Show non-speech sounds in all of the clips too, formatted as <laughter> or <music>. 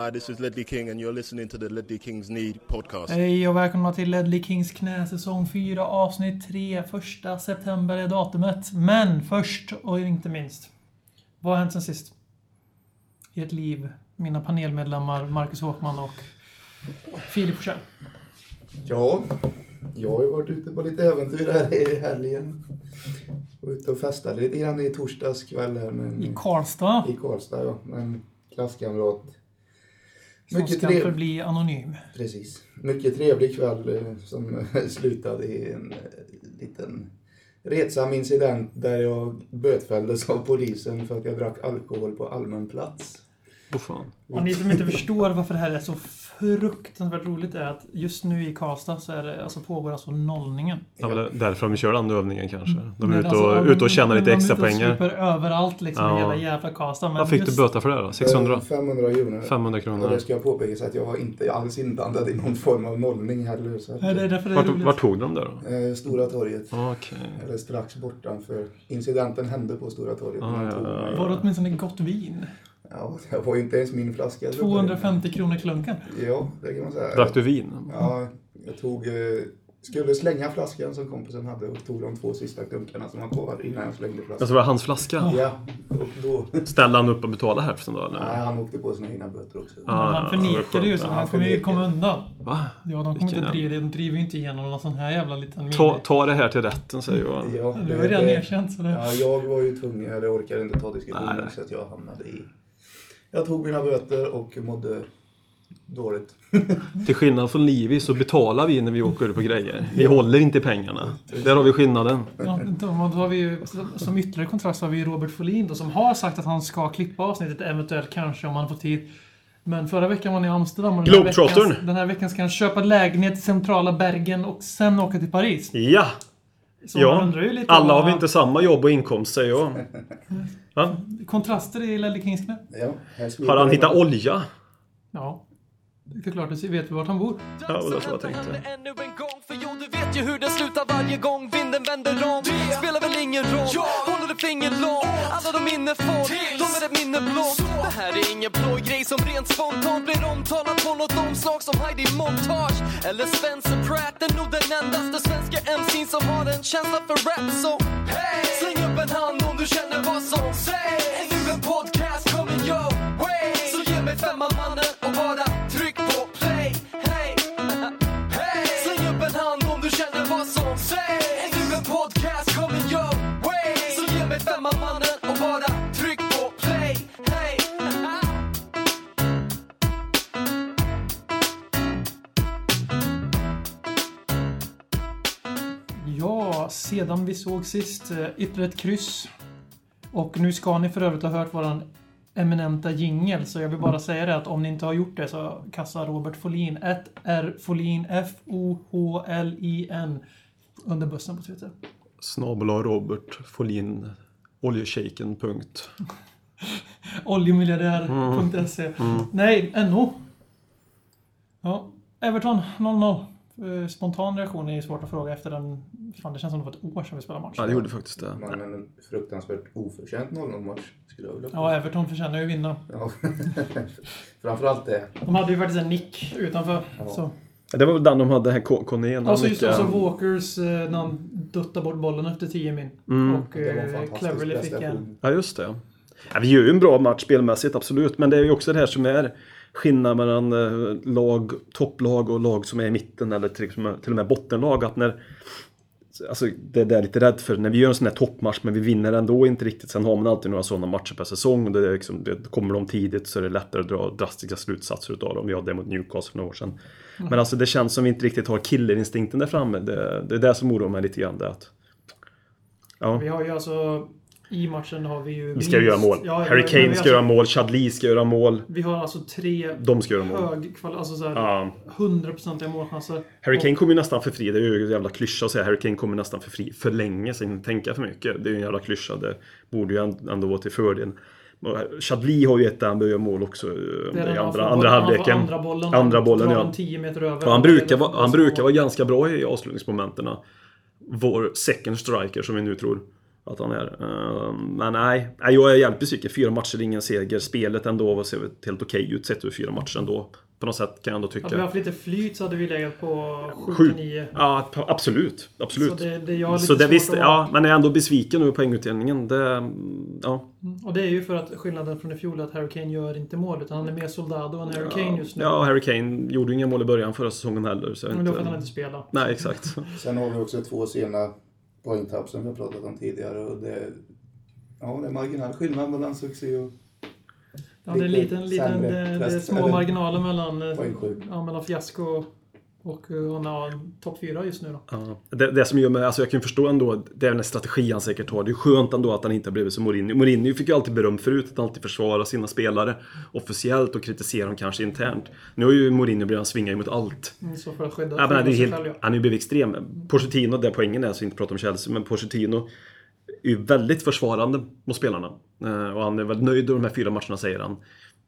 Hi, this is Ledley King and you're listening to the Ledley Kings Need podcast. Hej och välkomna till Ledley Kings knä säsong 4 avsnitt 3. Första september är datumet. Men först och inte minst. Vad har hänt sen sist? I ett liv. Mina panelmedlemmar Marcus Håkman och Filip Forsell. Ja, jag har ju varit ute på lite äventyr här i helgen. Var ute och festade lite grann i torsdags kväll här med, I Karlstad. i Karlstad, ja. Med en klasskamrat. Som Mycket ska trev- förbli anonym. Precis. Mycket trevlig kväll eh, som <laughs> slutade i en eh, liten retsam incident där jag bötfälldes av polisen för att jag drack alkohol på allmän plats. Åh fan. Och ni som inte förstår varför det här är så fruktansvärt roligt är att just nu i Karlstad så är det, alltså pågår alltså nollningen. Ja, men därför de kör den övningen kanske. De är ute alltså, och, ute och tjänar lite de är extra ute och överallt liksom i Ja. hela jävla Karlstad. Vad fick just- du böta för det då? 600? Eh, 500 kronor. 500 Och kronor? det ska jag påpeka att jag var inte alls inblandad i någon form av nollning heller. Så att, Ja, det är det Vart, tog de det då? eh, Stora torget. Okej. Eller strax bortanför. Incidenten hände på Stora torget. Ah, ja, ja, ja. Var det åtminstone gott vin? Ja, <laughs> det var ju inte ens min flaska. jag droppade. 250 kronor klunken. Ja, det kan man säga. Drack du vin? Ja, jag tog... Eh, skulle slänga flaskan som kompisen hade och tog de två sista klunkarna som var kvar innan jag slängde flaskan. Alltså var det hans flaska? Ja, och då... <laughs> Ställde han upp och betalade hälften då eller? Nej, han åkte på sina egna böter också. Ja. han förnekade ju så han han kommer ju komma undan. Va? Ja, de kommer inte driva det. De driver ju inte igenom någon sån här jävla liten Ta, ta det här till rätten säger jag. Ja, Du har ju redan det- erkänt så det... Ja, jag var ju tvungen, eller orkade inte ta diskussionen så att jag hamnade i... Jag tog mina böter och mådde dåligt. <laughs> Till skillnad från Livi så betalar vi när vi åker på grejer. Vi håller inte pengarna. Där har vi skillnaden. Ja, då, har vi ju, som ytterligare kontrast har vi Robert Folin då, som har sagt att han ska klippa avsnittet, eventuellt kanske om han får tid. Men förra veckan var han i Amsterdam och den här, veckan, den här veckan ska han köpa lägenhet i centrala Bergen och sen åka till Paris. Ja! Så Ja, undrar ju lite alla har vi inte samma jobb och inkomst säger jag. Va? Kontraster i Ledley Kings knä. Ja, Har han hittat olja? Ja. Det är klart, du vet vi vart han bor. Ja, det var så jag tänkte. Ju hur det slutar varje gång vinden vänder om. Det spelar väl ingen roll. Håller ett finger långt. Alla de minne får De är ett minne blått Det här är ingen blå grej som rent spontant blir omtalat på något omslag som Heidi Montage Eller Spencer Pratt. Är nog den endaste svenska MC'n som har en känsla för rap Så hey! släng upp en hand om du känner vad som sägs. Är nu en podcast coming your way. Så ge mig femman mannen vad som sägs Är nu en podcast coming your way Så ge mig femman mannen och bara tryck på play Hey! Ja, sedan vi såg sist, eh, ytterligare ett kryss. Och nu ska ni för övrigt ha hört våran eminenta jingel, så jag vill bara säga det att om ni inte har gjort det så kassa Robert Folin, 1 R Folin, F-O-H-L-I-N, under bussen på Twitter. Snabel Robert Folin Oljeshejken. <laughs> Oljemiljardär.se. Nej, NO. Ja, Everton 0-0. Eh, Spontan reaktion är ju svårt att fråga efter den... Fan, det känns som det var ett år sedan vi spelade match. Ja, det gjorde faktiskt det. Men en fruktansvärt oförtjänt 0-0-match skulle jag vilja Ja, Everton förtjänar ju att vinna. Ja. <laughs> Framförallt det. De hade ju faktiskt en nick utanför. Ja. Så. Det var väl den de hade, här Ko- Corné. när Och så just också Walkers eh, när han duttade bort bollen efter 10 min. Mm. Och eh, Cleverly fick en. Ja, just det. Ja, vi gör ju en bra match spelmässigt, absolut. Men det är ju också det här som är skillnad mellan eh, lag, topplag och lag som är i mitten eller till, till och med bottenlag. Att när, alltså, det är det jag är lite rädd för. När vi gör en sån här toppmatch men vi vinner ändå inte riktigt. Sen har man alltid några sådana matcher per säsong. Och det är liksom, det kommer de tidigt så är det lättare att dra drastiska slutsatser utav dem. Vi hade det mot Newcastle för några år sedan. Men alltså det känns som vi inte riktigt har killerinstinkten där framme. Det, det är det som oroar mig lite grann. Det att, ja. Vi har ju alltså... I matchen har vi ju... Vi ska göra mål. Ja, Harry Kane ska alltså- göra mål, Chadli ska göra mål. Vi har alltså tre De ska göra mål. hög alltså såhär, Ja. 100% målchanser. Harry Kane kommer ju nästan för fri. Det är ju en jävla klyscha att säga Harry Kane kommer nästan för fri för länge sedan. Tänka för mycket. Det är ju en jävla klyscha. Det borde ju ändå vara till fördel. Chadli har ju ett där han göra mål också. eh, Det är I andra, andra halvleken. Andra bollen. Andra bollen, ja. den 10 meter över. Och han brukar, vara, han brukar vara ganska bra i avslutningsmomenten. Vår second striker som vi nu tror. Att han är. Eh, Men nej, jag är jävligt besviken. Fyra matcher, ingen seger. Spelet ändå var ser helt okej ut sett ur fyra matcher ändå. På något sätt kan jag ändå Hade vi tycka. haft lite flyt så hade vi legat på Sju. 7-9. Ja, absolut. Absolut. Så det, det jag Så det att- ja, men jag är ändå besviken över poängutdelningen. Det, ja. Och det är ju för att skillnaden från i fjol är att Harry Kane gör inte mål, utan han är mer soldado än Harry Kane just nu. ja, Harry Kane gjorde ju inga mål i början förra säsongen heller. Så Men då för inte, han inte spelar. Nej, exakt. Sen har vi också två sena poängtapp som vi har pratat om tidigare. Och det, ja, det är marginell skillnad mellan succé och Ja, det är Lite liten, liten, det, det är små marginaler mellan, ja, mellan fiasko och, och eh, han har topp fyra just nu då. Ja, det, det som gör mig, alltså jag kan förstå ändå, det är den strategi han säkert har. Det är skönt ändå att han inte har blivit som Mourinho. Mourinho fick ju alltid beröm förut, att alltid försvara sina spelare officiellt och kritisera dem kanske internt. Nu har ju Mourinho blivit, han svingar emot allt. Mm, Så för att skydda, Ja, men han, är helt, själv, ja. han är ju blivit extrem. Pochettino, där poängen är, så inte prata om Chelsea, men Pochettino är ju väldigt försvarande mot spelarna. Eh, Och han är väl nöjd över de här fyra matcherna, säger han.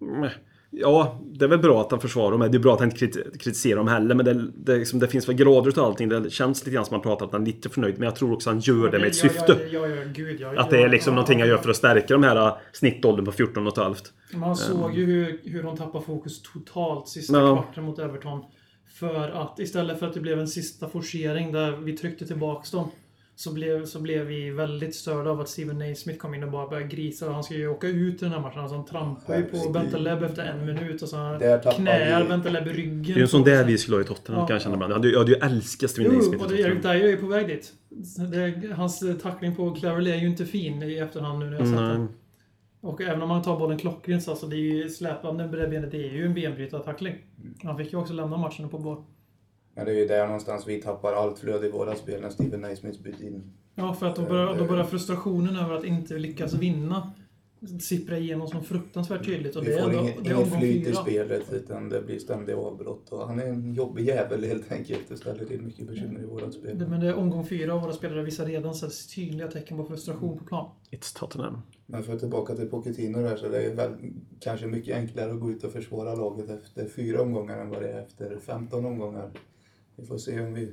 Mm, Ja, det är väl bra att han försvarar dem. Det är bra att han inte kriti- kritiserar dem heller, men det, det, liksom, det finns väl grader utav allting. Det känns lite grann som att han pratar att han är lite förnöjd, men jag tror också att han gör det med ett syfte. Ja, ja, gud, ja, Att det är liksom ja, någonting han gör för att stärka de här äh, snittåldern på 14 och ett halvt. Man såg ju hur, hur de tappade fokus totalt sista kvarten mot Everton. För att istället för att det blev en sista forcering där vi tryckte tillbaks dem. Så blev, så blev vi väldigt störda av att Steven Naismith kom in och bara började grisa. Han ska ju åka ut i den här matchen. Alltså han trampar ju på. Bentaleb efter en minut. Och så knäar Bentaleb i ryggen. Det är ju en sån där vi skulle ha i Tottenham Ja. kan jag känna ibland. Jag hade, jag hade ju älskat Steven Jo, Naismith och i det, Erik Tottenham. Dyer är ju på väg dit. Det, hans tackling på Cleverley är ju inte fin i efterhand nu när jag sett den. Och även om han tar bollen klockrent så alltså det är ju släpande med det benet, det är ju en benbrytartackling. Han fick ju också lämna matchen på boll. Men det är ju där någonstans vi tappar allt flöde i våra spel när Steven Naismith byter in. Ja, för att då börjar, då börjar frustrationen över att inte lyckas vinna sippra igenom som fruktansvärt tydligt. Och Vi det är får det är inget omgång flyt i spelet utan det blir ständiga avbrott. Och han är en jobbig jävel helt enkelt. Det ställer till mycket bekymmer i vårat Det, spel. men det är omgång fyra och våra spelare visar redan så tydliga tecken på frustration på plan. It's Tottenham. Men för att tillbaka till Pochettino där så det är väl kanske mycket enklare att gå ut och försvara laget efter fyra omgångar än vad det är efter 15 omgångar. Vi får se om vi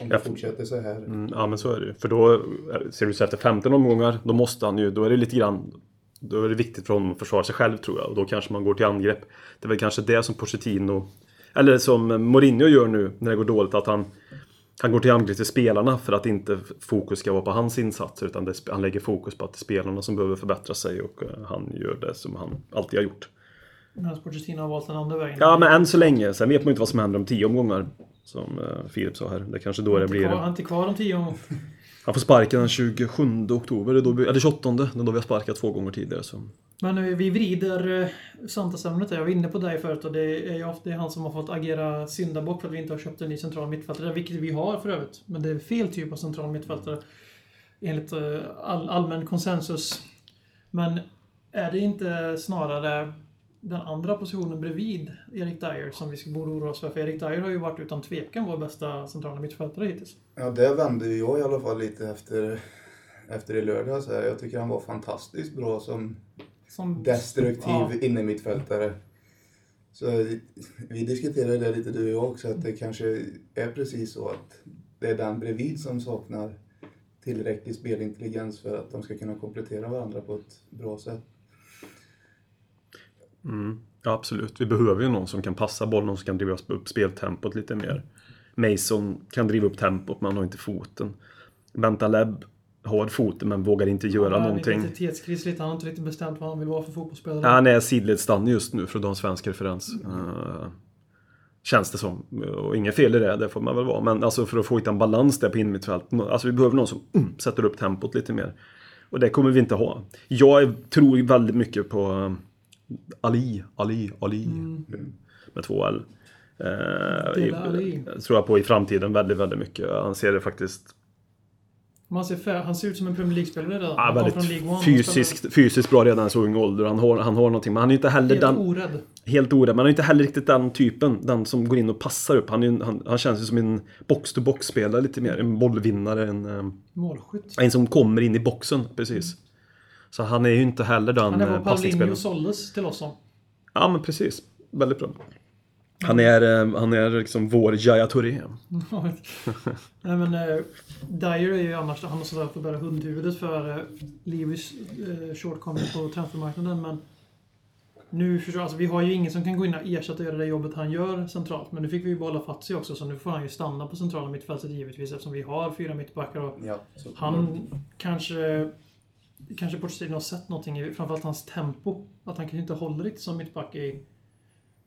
om det fortsätter så här. Mm, ja men så är det ju. För då, eh, ser du så efter 15 omgångar, då måste han ju, då är det lite grann då är det viktigt för honom att försvara sig själv tror jag. Och då kanske man går till angrepp. Det är väl kanske det som Pochettino, eller som Mourinho gör nu när det går dåligt, att han han går till angrepp till spelarna för att inte fokus ska vara på hans insatser utan det, han lägger fokus på att det är spelarna som behöver förbättra sig och eh, han gör det som han alltid har gjort. Medan Pochettino har valt den andra vägen. Ja men än så länge, sen vet man ju inte vad som händer om 10 omgångar. Som eh, Filip sa här. Det kanske då det blir... Kvar, han är inte kvar om tio omgångar. <laughs> Han får sparken den 27 oktober, eller 28, det är då vi har sparkat två gånger tidigare. Så. Men eh, vi vrider eh, samtalsämnet. Jag var inne på dig förut och det är ju ofta han som har fått agera syndabock för att vi inte har köpt en ny central mittfältare. Vilket vi har för övrigt. Men det är fel typ av central mittfältare. Enligt all, allmän konsensus. Men är det inte snarare den andra positionen bredvid Erik Dyer som vi borde oroa oss för? För Erik Dyer har ju varit utan tvekan vår bästa centrala mittfältare hittills. Ja, det vände ju jag i alla fall lite efter, efter i lördags. Jag tycker han var fantastiskt bra som Som, destruktiv Ja. innermittfältare. Så vi diskuterade det lite du och jag också, att det kanske är precis så att det är den bredvid som saknar tillräcklig spelintelligens för att de ska kunna komplettera varandra på ett bra sätt. Mm. Ja absolut, vi behöver ju någon som kan passa bollen, någon som kan driva upp speltempot lite mer. Mason kan driva upp tempot men han har inte foten. Bentaleb har foten men vågar inte göra han någonting. identitetskris lite. Han har inte riktigt bestämt vad han vill vara för fotbollsspelare. Han är sidledsstannig just nu för att ha en svensk referens. Eh, känns det som. Och inget fel i det, det får man väl vara. Men alltså för att få hitta en balans där på innermittfält. Alltså vi behöver någon som mm, sätter upp tempot lite mer. Och det kommer vi inte ha. Jag tror väldigt mycket på Ali, Ali, Ali. Med två L. Eh, i- Ali. tror jag på i framtiden väldigt, väldigt mycket. Han ser det faktiskt Man ser, fär- han ser ut som en Premier League-spelare redan. ja, kom från väldigt fysiskt, fysiskt bra redan i så ung ålder. Han har, han har någonting. Men han är inte heller spelade den... Helt orädd. Helt orädd, men han är inte heller riktigt den typen. Den som går in och passar upp. Han, är, han, han känns ju som en box-to-box-spelare lite mer. En bollvinnare. En, eh, Målskytt. en som kommer in i boxen, precis. Så han är ju inte heller den Han är eh, vad Paulinho passningsspelaren. såldes till oss som. Ja, men precis. Väldigt bra. Han är, eh, han är liksom vår Jaya Touré. <laughs> Nej men uh, Dyer är ju annars, han har sådär fått bära hundhuvudet för uh, Lewis uh, shortcoming på transfermarknaden men nu förstår alltså vi har ju ingen som kan gå in och ersätta och göra det jobbet han gör centralt. Men nu fick vi ju behålla Fatsi också så nu får han ju stanna på centrala mittfältet givetvis eftersom vi har fyra mittbackar och Ja, han kanske... Kanske Pochettino har sett någonting i framförallt hans tempo. Att han kanske inte håller riktigt som mittback i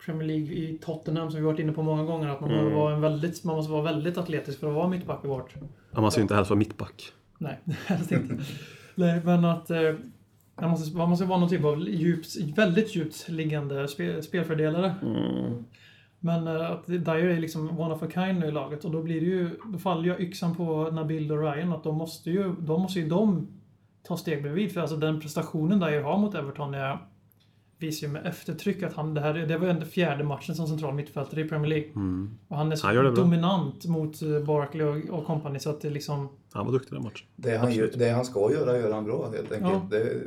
Premier League i Tottenham som vi varit inne på många gånger. Att man, Mm. vara en väldigt, man måste vara väldigt atletisk för att vara mittback i vårt Ja, man ska ju inte helst vara mittback. Nej, <laughs> helst inte. Nej, men att eh, man, måste, man måste vara någon typ av djupt, väldigt djupt liggande spe, spelfördelare. Mm. Men eh, att Dyer är liksom one of a kind nu i laget och då blir det ju, då faller ju yxan på Nabil och Ryan att de måste ju, de måste ju de ta steg bredvid. För alltså den prestationen Dyer har mot Everton är, visar ju med eftertryck att han, det här det var ju den fjärde matchen som central mittfältare i Premier League. Mm. Och han är så Han dominant mot eh, Barkley och, och company så att det liksom Han var duktig den matchen. Det han, Absolut. det han ska göra gör han bra helt enkelt. Ja. Det,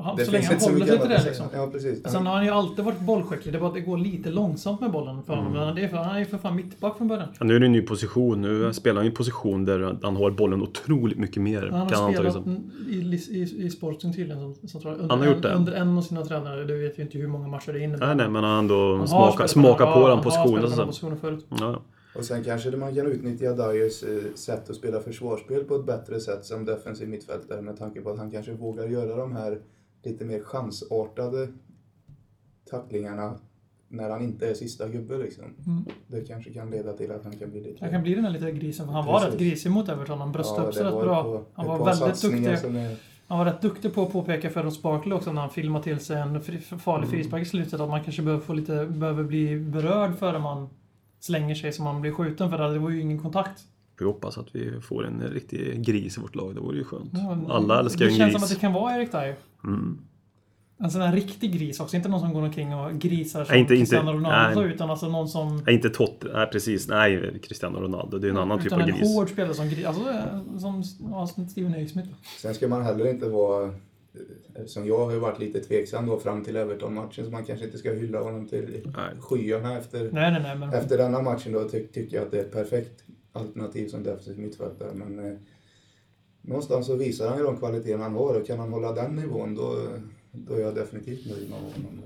Han, det så länge han inte så håller mycket sig till det liksom. Ja, precis. Sen har han ju alltid varit bollskicklig, det är bara att det går lite långsamt med bollen för Mm. honom. Men det är för, han är ju för fan mittback från början. Ja, nu är det en ny position. Nu spelar han i en position där han har bollen otroligt mycket mer. Han kan har han ta spelat liksom. i, i, i Sporting tydligen, som, som under, Han har gjort en, det. under en av sina tränare. Det vet vi inte hur många matcher det innebär. Nej, nej, men han har Han ändå har smaka, spelat smaka ja, på den han har positionen. spelat på den Så. positionen förut. Ja. Och sen kanske man kan utnyttja Dyers eh, sätt att spela försvarsspel på ett bättre sätt som defensiv mittfältare med tanke på att han kanske vågar göra de här lite mer chansartade tacklingarna när han inte är sista gubbe liksom. Mm. Det kanske kan leda till att han kan bli lite... Han kan bli den här lite grisen, för han var Precis. rätt grisig mot Everton. Han bröstade upp sig det rätt var bra. Han var väldigt duktig. är- Han var rätt duktig på att påpeka för Sparkle också när han filmade till sig en fri, farlig Mm. frispark i slutet att man kanske behöver, få lite, behöver bli berörd före man slänger sig så man blir skjuten för det var ju ingen kontakt. Vi hoppas att vi får en riktig gris i vårt lag. Det vore ju skönt. Ja, Alla älskar ju Det en känns som att gris. det kan vara Erik Dyer. Mm. En sån här riktig gris också, inte någon som går omkring och grisar som Nej, inte- Cristiano Ronaldo nej. utan alltså någon som... Nej, inte Tot... Nej, precis. Nej, Cristiano Ronaldo. Det är en annan typ utan av en gris. hård spelare som gris. Alltså som, ja, som Steven Naismith. Sen ska man heller inte vara, som jag har ju varit lite tveksam då fram till Everton-matchen, så man kanske inte ska hylla honom till Nej. skyarna efter, Nej, nej, nej. Men, efter denna matchen då ty, tycker jag att det är ett perfekt alternativ som defensiv mittfältare. Men eh, någonstans så visar han ju de kvaliteterna han har och kan han hålla den nivån då, då är jag definitivt nöjd med honom.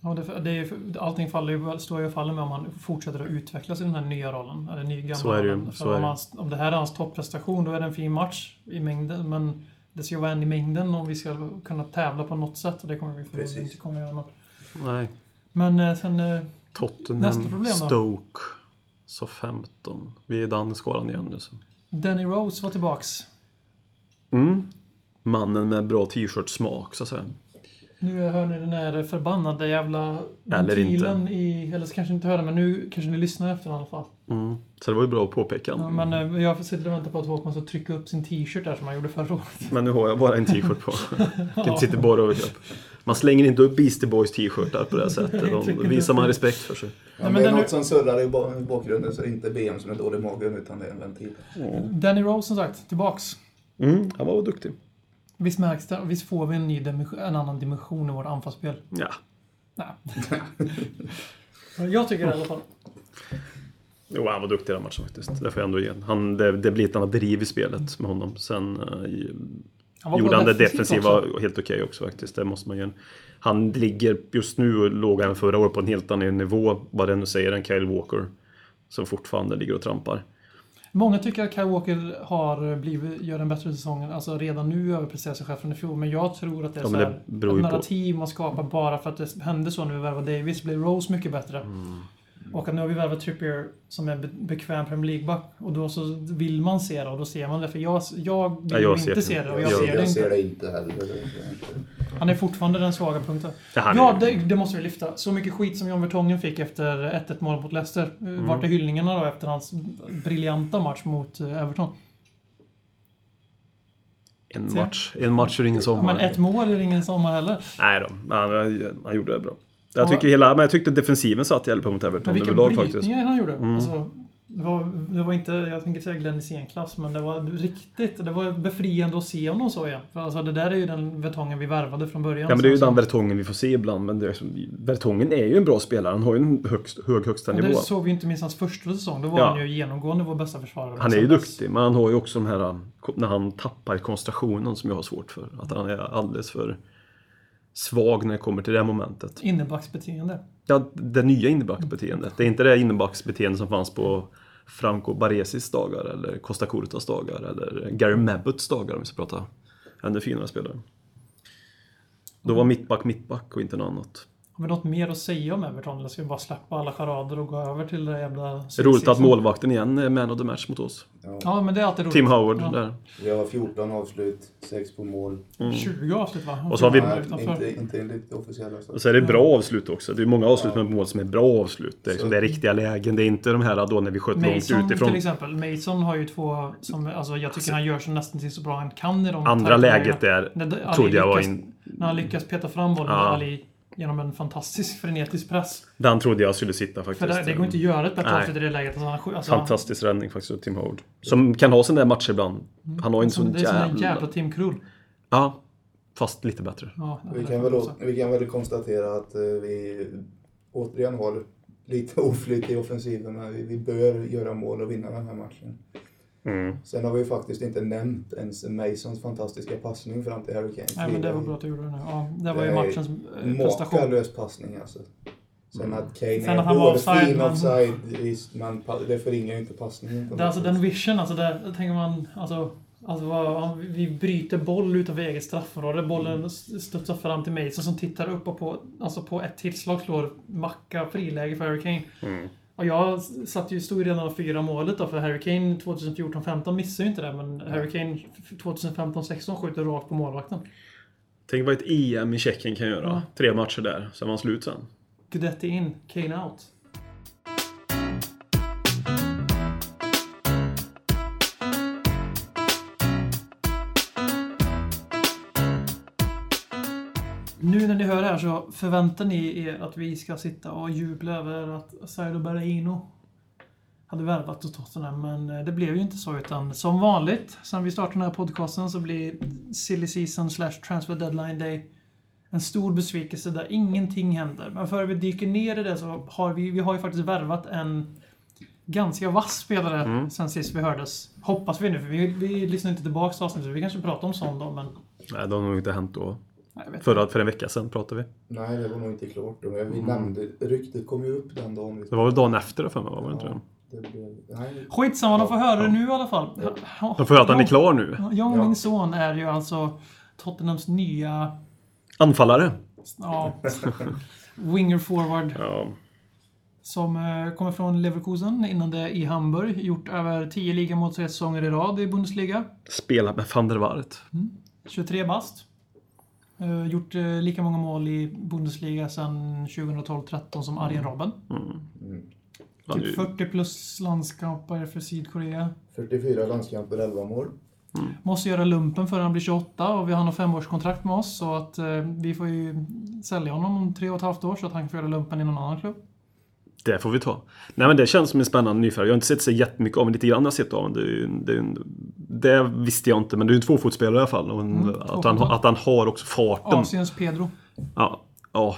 ja, det, det är, allting faller ju, står ju och faller med om han fortsätter att utvecklas i den här nya rollen. Eller ny gamla Så är det ju, rollen. så är om, det. hans, om det här är hans topprestation, då är det en fin match i mängden. Men det ska ju vara en i mängden om vi ska kunna tävla på något sätt. Och det kommer vi förmodligen inte kunna göra. Nej. Men eh, sen... eh, Tottenham, Nästa problem då? Stoke, så 15. Vi är i den skalan igen nu. Så. Danny Rose var tillbaks. Mm. Mannen med bra t-shirt-smak, så att säga. Nu hör ni den här förbannade jävla ventilen i... Eller så kanske inte hör det, men nu kanske ni lyssnar efter i alla fall. Mm. Så det var ju bra att påpeka. Ja, men eh, jag sitter och väntar på att Håkman ska trycka upp sin t-shirt där som han gjorde förra året. Men nu har jag bara en t-shirt på. <laughs> Jag sitter bara överkropp. Man slänger inte upp Beastie Boys t-shirtar på det här <laughs> sättet. Då visar man respekt för sig. Ja, men det är den något som surrar i ba- bakgrunden så det är inte BM som är dålig i magen utan det är en ventil. Danny Rose som sagt, tillbaks. Mm, han var duktig. Visst märks det? Visst får vi en, ny dimension, en annan dimension i vårt anfallsspel? Ja. Nej. jag tycker det i alla fall. Jo, han var duktig i den matchen faktiskt. Det får jag ändå ge. Han, det, det blir ett annat driv i spelet med honom. Sen i- Han var gjorde han det defensiva också. helt okej också faktiskt. Det måste man ju. Han ligger just nu, låg han förra året på en helt annan nivå, vad det nu säger, än Kyle Walker. Som fortfarande ligger och trampar. Många tycker att Kyle Walker har blivit, gör en bättre säsong, alltså redan nu överpresterar sig själv från i fjol. Men jag tror att det är Ja, så det här, ett ju på- narrativ man skapar bara för att det hände så när vi värvade Davis. Blev Rose mycket bättre. Mm. Och att nu har vi värvat Trippier som är be- bekväm Premier League-back. Och då så vill man se det och då ser man det. För jag, jag vill Ja, jag ser inte det. se det och Jag jag, ser ser det jag inte. ser det inte heller. Det är Han är fortfarande den svaga punkten. Ja, han Ja, är- det, det måste vi lyfta. Så mycket skit som John Vertongen fick efter 1-1 mål mot Leicester. Mm. Vart är hyllningarna då efter hans briljanta match mot eh, Everton? En match, en match ur ingen sommar. men ett mål är ingen sommar heller. Nej då, han, han gjorde det bra. Jag Ja. tycker hela, men jag tyckte defensiven satt jävligt bra mot Everton Men vilka överlag faktiskt. brytningar han gjorde. Mm. Alltså, Det var, det var inte, jag tänker säga Glenn Hysén-klass, men det var riktigt, det var befriande att se honom så igen. För alltså det där är ju den Vertongen vi värvade från början. Ja men det är ju den Vertongen vi får se ibland. Men det är, Vertongen är ju en bra spelare. Han har ju en högst, hög högsta Och det nivå. såg vi inte minst hans första säsong. Då var Ja. han ju genomgående vår bästa försvarare. Han är ju duktig, men han har ju också de här när han tappar koncentrationen som jag har svårt för. Att han är alldeles för svag när det kommer till det momentet. Innebacksbeteende. Ja, det nya innebacksbeteendet. Det är inte det innebacksbeteende som fanns på Franco Baresis dagar eller Costa Curtas dagar eller Gary Mabbuts dagar om vi ska prata ännu finare spelare. Då var mittback mittback och inte något annat. Har vi något mer att säga om Everton? Eller ska vi bara släppa alla charader och gå över till det jävla... Roligt att målvakten igen är man of the match mot oss. Ja. Ja, men det är alltid roligt. Tim Howard Ja. där. Vi har 14 avslut, 6 på mål. 20 avslut va? Och så har vi- Nej, inte, inte enligt det officiella. Och så är det bra avslut också. Det är många avslut med mål som är bra avslut. Det är, liksom, Så- det är riktiga lägen. Det är inte de här då när vi sköt långt Mason utifrån. till exempel. Mason har ju två som, alltså jag tycker han gör så nästan till så bra han kan i de Andra läget där trodde jag var in... När han lyckas peta fram bollen Ja. med Ali genom en fantastisk frenetisk press. Den trodde jag skulle sitta faktiskt. För det, det går inte att göra ett bättre i det läget. Alltså, alltså, Fantastisk räddning faktiskt av Tim Howard. Som kan ha sådana där matcher ibland. Han har ju en sån Det är som en jävla... jävla Tim Krull. Ja. Fast lite bättre. Ja, Vi kan, väl, vi kan väl konstatera att eh, vi återigen har lite oflyt i offensiven. Men vi, vi bör göra mål och vinna den här matchen. Mm. Sen har vi ju faktiskt inte nämnt ens Masons fantastiska passning fram till Harry Kane. Nej, men det var bra att du gjorde det nu. Ja, det var ju Det är matchens eh, prestation. Makalös passning alltså. Sen att Kane Sen är att han var offside, hårfin men- offside, visst, men det förringar ju inte passningen. på Det är alltså den vision, alltså där tänker man, alltså, alltså vad, vi bryter boll utanför eget straffområde. Bollen studsar fram till Mason som tittar upp och på, alltså på ett tillslag slår Macka friläge för Harry Kane. Mm. Och jag satt ju, stod ju redan och fyra målet då, för Harry Kane 2014-15 missar ju inte det, men Harry Kane 2015-16 skjuter rakt på målvakten. Tänk vad ett EM i Tjeckien kan göra. Ja. Tre matcher där, sen var han slut sen. Guidetti in, Kane out. Här så förväntar ni er att vi ska sitta och jubla över att Saido Berahino hade värvat åt Tottenham, men eh, det blev ju inte så utan som vanligt sen vi startade den här podcasten så blir silly season slash transfer deadline day en stor besvikelse där ingenting händer. Men före vi dyker ner i det så har vi, vi har ju faktiskt värvat en ganska vass spelare Mm. sen sist vi hördes. Hoppas vi nu, för vi, vi lyssnar inte tillbaka till avsnittet. Vi kanske pratar om sånt då, men... Nej, det har nog inte hänt då. Förra, för en vecka sedan pratade vi. Nej, det var nog inte klart då. Vi nämnde, ryktet kom ju upp den dagen. Det var väl dagen efter för mig, var det inte det? nej, Skitsamma, de får höra det nu i alla fall. De får höra att han är klar nu. Jag och Ja. min son är ju alltså Tottenhams nya Anfallare. ja, winger forward Ja. som eh, kommer från Leverkusen innan det i Hamburg. Gjort över 10 ligamål tre säsonger i rad i Bundesliga. Spelat med van der Waart. 23 bast. Eh, gjort eh, lika många mål i Bundesliga sedan 2012-13 som Arjen Robben. Han är Typ ju- 40 plus landskamper för Sydkorea. 44 landskamper, 11 mål. Måste göra lumpen för han blir 28 och vi har något femårskontrakt med oss så att eh, vi får ju sälja honom om tre och ett halvt år så att han kan få göra lumpen i någon annan klubb. Det får vi ta. Nej men det känns som en spännande nyfärg. Jag har inte sett så jättemycket av men lite grann har jag sett av honom. Det, visste jag inte men det är ju en tvåfotsspelare i alla fall. Och en, Mm, att, han, att han har också farten. Asiens Pedro. Ja. ja.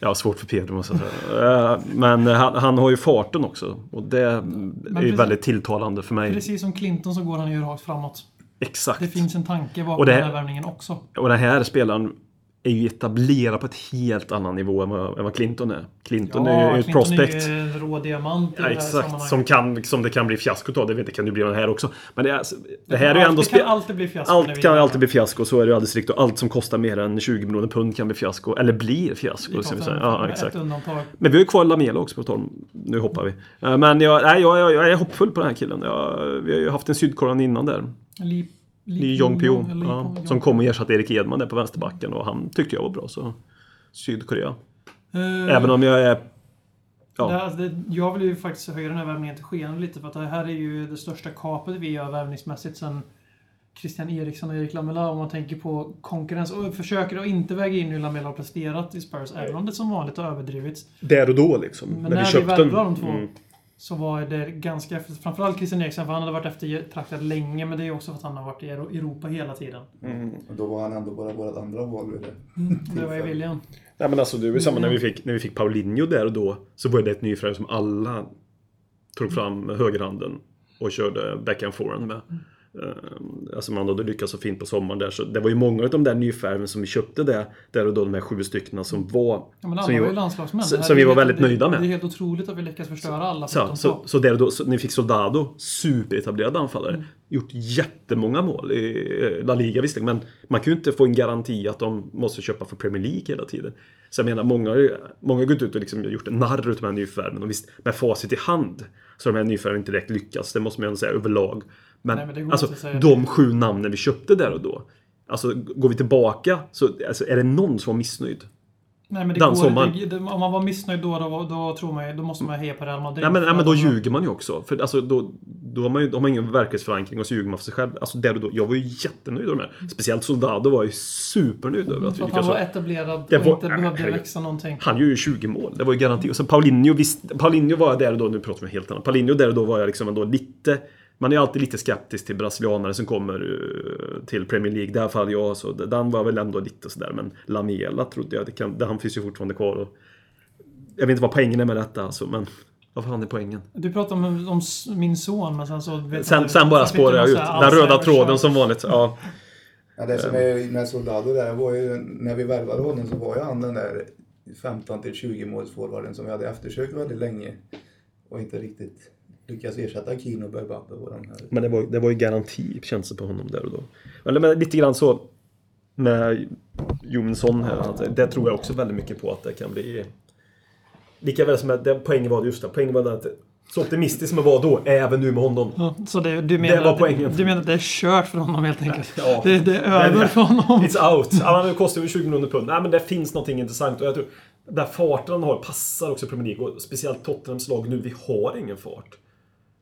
Jag har svårt för Pedro måste jag säga. Eh, Men han, han har ju farten också. Och det är ju väldigt tilltalande för mig. Precis som Clinton så går han ju rakt framåt. Exakt. Det finns en tanke bakom Och det- den här värvningen också. Och den här spelaren är ju etablerad på ett helt annan nivå än vad, än vad Clinton är. Clinton är ju ett prospect. är ju en rå diamant i Ja, det här exakt, som, kan, som det kan bli fiasko av. Det vet jag, kan det bli den här också. Men det, är, alltså- det här är ju Allt- ändå... Det kan alltid bli fiasko. allt kan alltid det. bli fiasko, så är det ju alldeles riktigt. Och allt som kostar mer än 20 miljoner pund kan bli fiasko. Eller blir fiasko, ska vi säga. Ja, exakt. Men vi har ju kvar Lamela också på tal Nu hoppar vi. Eh, Men jag, nej, jag, jag, jag är hoppfull på den här killen. Jag, vi har ju haft en sydkorean innan där. Li, Lee Jong-Pyo. eller Ja, som kom och ersatte Erik Edman där på vänsterbacken. Och han tyckte jag var bra. Så Sydkorea. Eh, Även om jag är... Ja. Det, alltså, det, jag vill ju faktiskt höja den här värvningen till skenet lite för att det här är ju det största kapet vi gör värvningsmässigt sen Christian Eriksson och Erik Lamela om man tänker på konkurrens och försöker att inte väga in hur Lamela har presterat i Spurs även om det som vanligt har överdrivits. Där och då liksom. Men när när vi vi köpte den. de två Mm. Så var det ganska efter, framförallt Christian Eriksen, för han hade varit eftertraktad länge, men det är ju också för att han har varit i Euro- Europa hela tiden. Och då var han ändå bara vårt andra val vid det. Det var ju William. Nej men alltså det var samma när vi Mm. fick, när vi fick Paulinho där och då. Så var det ett nyförvärv som alla tog fram med högerhanden och körde backhand forehand med. Eh, Alltså man hade lyckats så fint på sommaren där. Så det var ju många av de där nyförvärven som vi köpte där, där och då, de här sju stycken som var... Ja, som vi var landslagsmän. Det som är vi var helt- väldigt det- nöjda med. Det är helt otroligt att vi lyckas förstöra alla Så, så, så, där och då, så vi fick Soldado, superetablerad anfallare, Mm. gjort jättemånga mål i eh, La Liga visserligen, men man kan ju inte få en garanti att de måste köpa för Premier League hela tiden. Så jag menar, många, många har gått ut och liksom gjort en narr utav de här nyförvärven och visst, med facit i hand så har de här nyförvärven inte direkt lyckats, det måste man ju ändå säga överlag. Men, Nej, men det alltså, de sju namnen vi köpte där och då, alltså går vi tillbaka så alltså, är det någon som var missnöjd? Nej, men det den går, sommaren. det, det, om man var missnöjd då, då, då, tror man då måste man heja på Real Madrid. Nej men, nej, men då ljuger man ju också. För alltså, då, då har man ju då har man ingen verklighetsförankring och så ljuger man för sig själv. Alltså där och då, jag var ju jättenöjd över de här. Speciellt Soldado var ju supernöjd över att vi att han lyckades. var etablerad Det och var- inte men behövde herregud. växa någonting. Han gör ju 20 mål, det var ju garanti. Och sen Paulinho, visst, Paulinho var jag där och då, nu pratar vi helt annat. Paulinho där och då var jag liksom ändå lite man är ju alltid lite skeptisk till brasilianare som kommer eh, till Premier League. Det här fall jag, så den var väl ändå lite sådär. Men Lamela trodde jag, det kan, det, han finns ju fortfarande kvar. Och, jag vet inte vad poängen är med detta alltså, men vad fan är poängen? Du pratar om, om min son, men sen så... Sen, sen bara spårar jag ut. Den röda tråden som vanligt. Ja. <laughs> Ja, det som är med Soldado där var ju, när vi värvade honom så var ju han den där 15 till 20 målsforwarden som vi hade eftersökt väldigt länge. Och inte riktigt lyckats ersätta Kino och Berbabe och de här. Men det var, det var ju garanti känns det på honom där och då. Eller men lite grann så med Jonsson här. Att det tror jag också väldigt mycket på att det kan bli... Lika väl som att det, poängen var just det. Poängen var den att så optimistisk som jag var då, är även nu med honom. Ja, så det, du, menar var att, poängen. du menar att det är kört för honom helt enkelt? Ja. Det, det är över för honom? It's out! Ja, det kostar ju 20 miljoner pund. Nej men det finns någonting intressant och jag tror där farten han har passar också Premier League och speciellt Tottenhams lag nu, vi har ingen fart.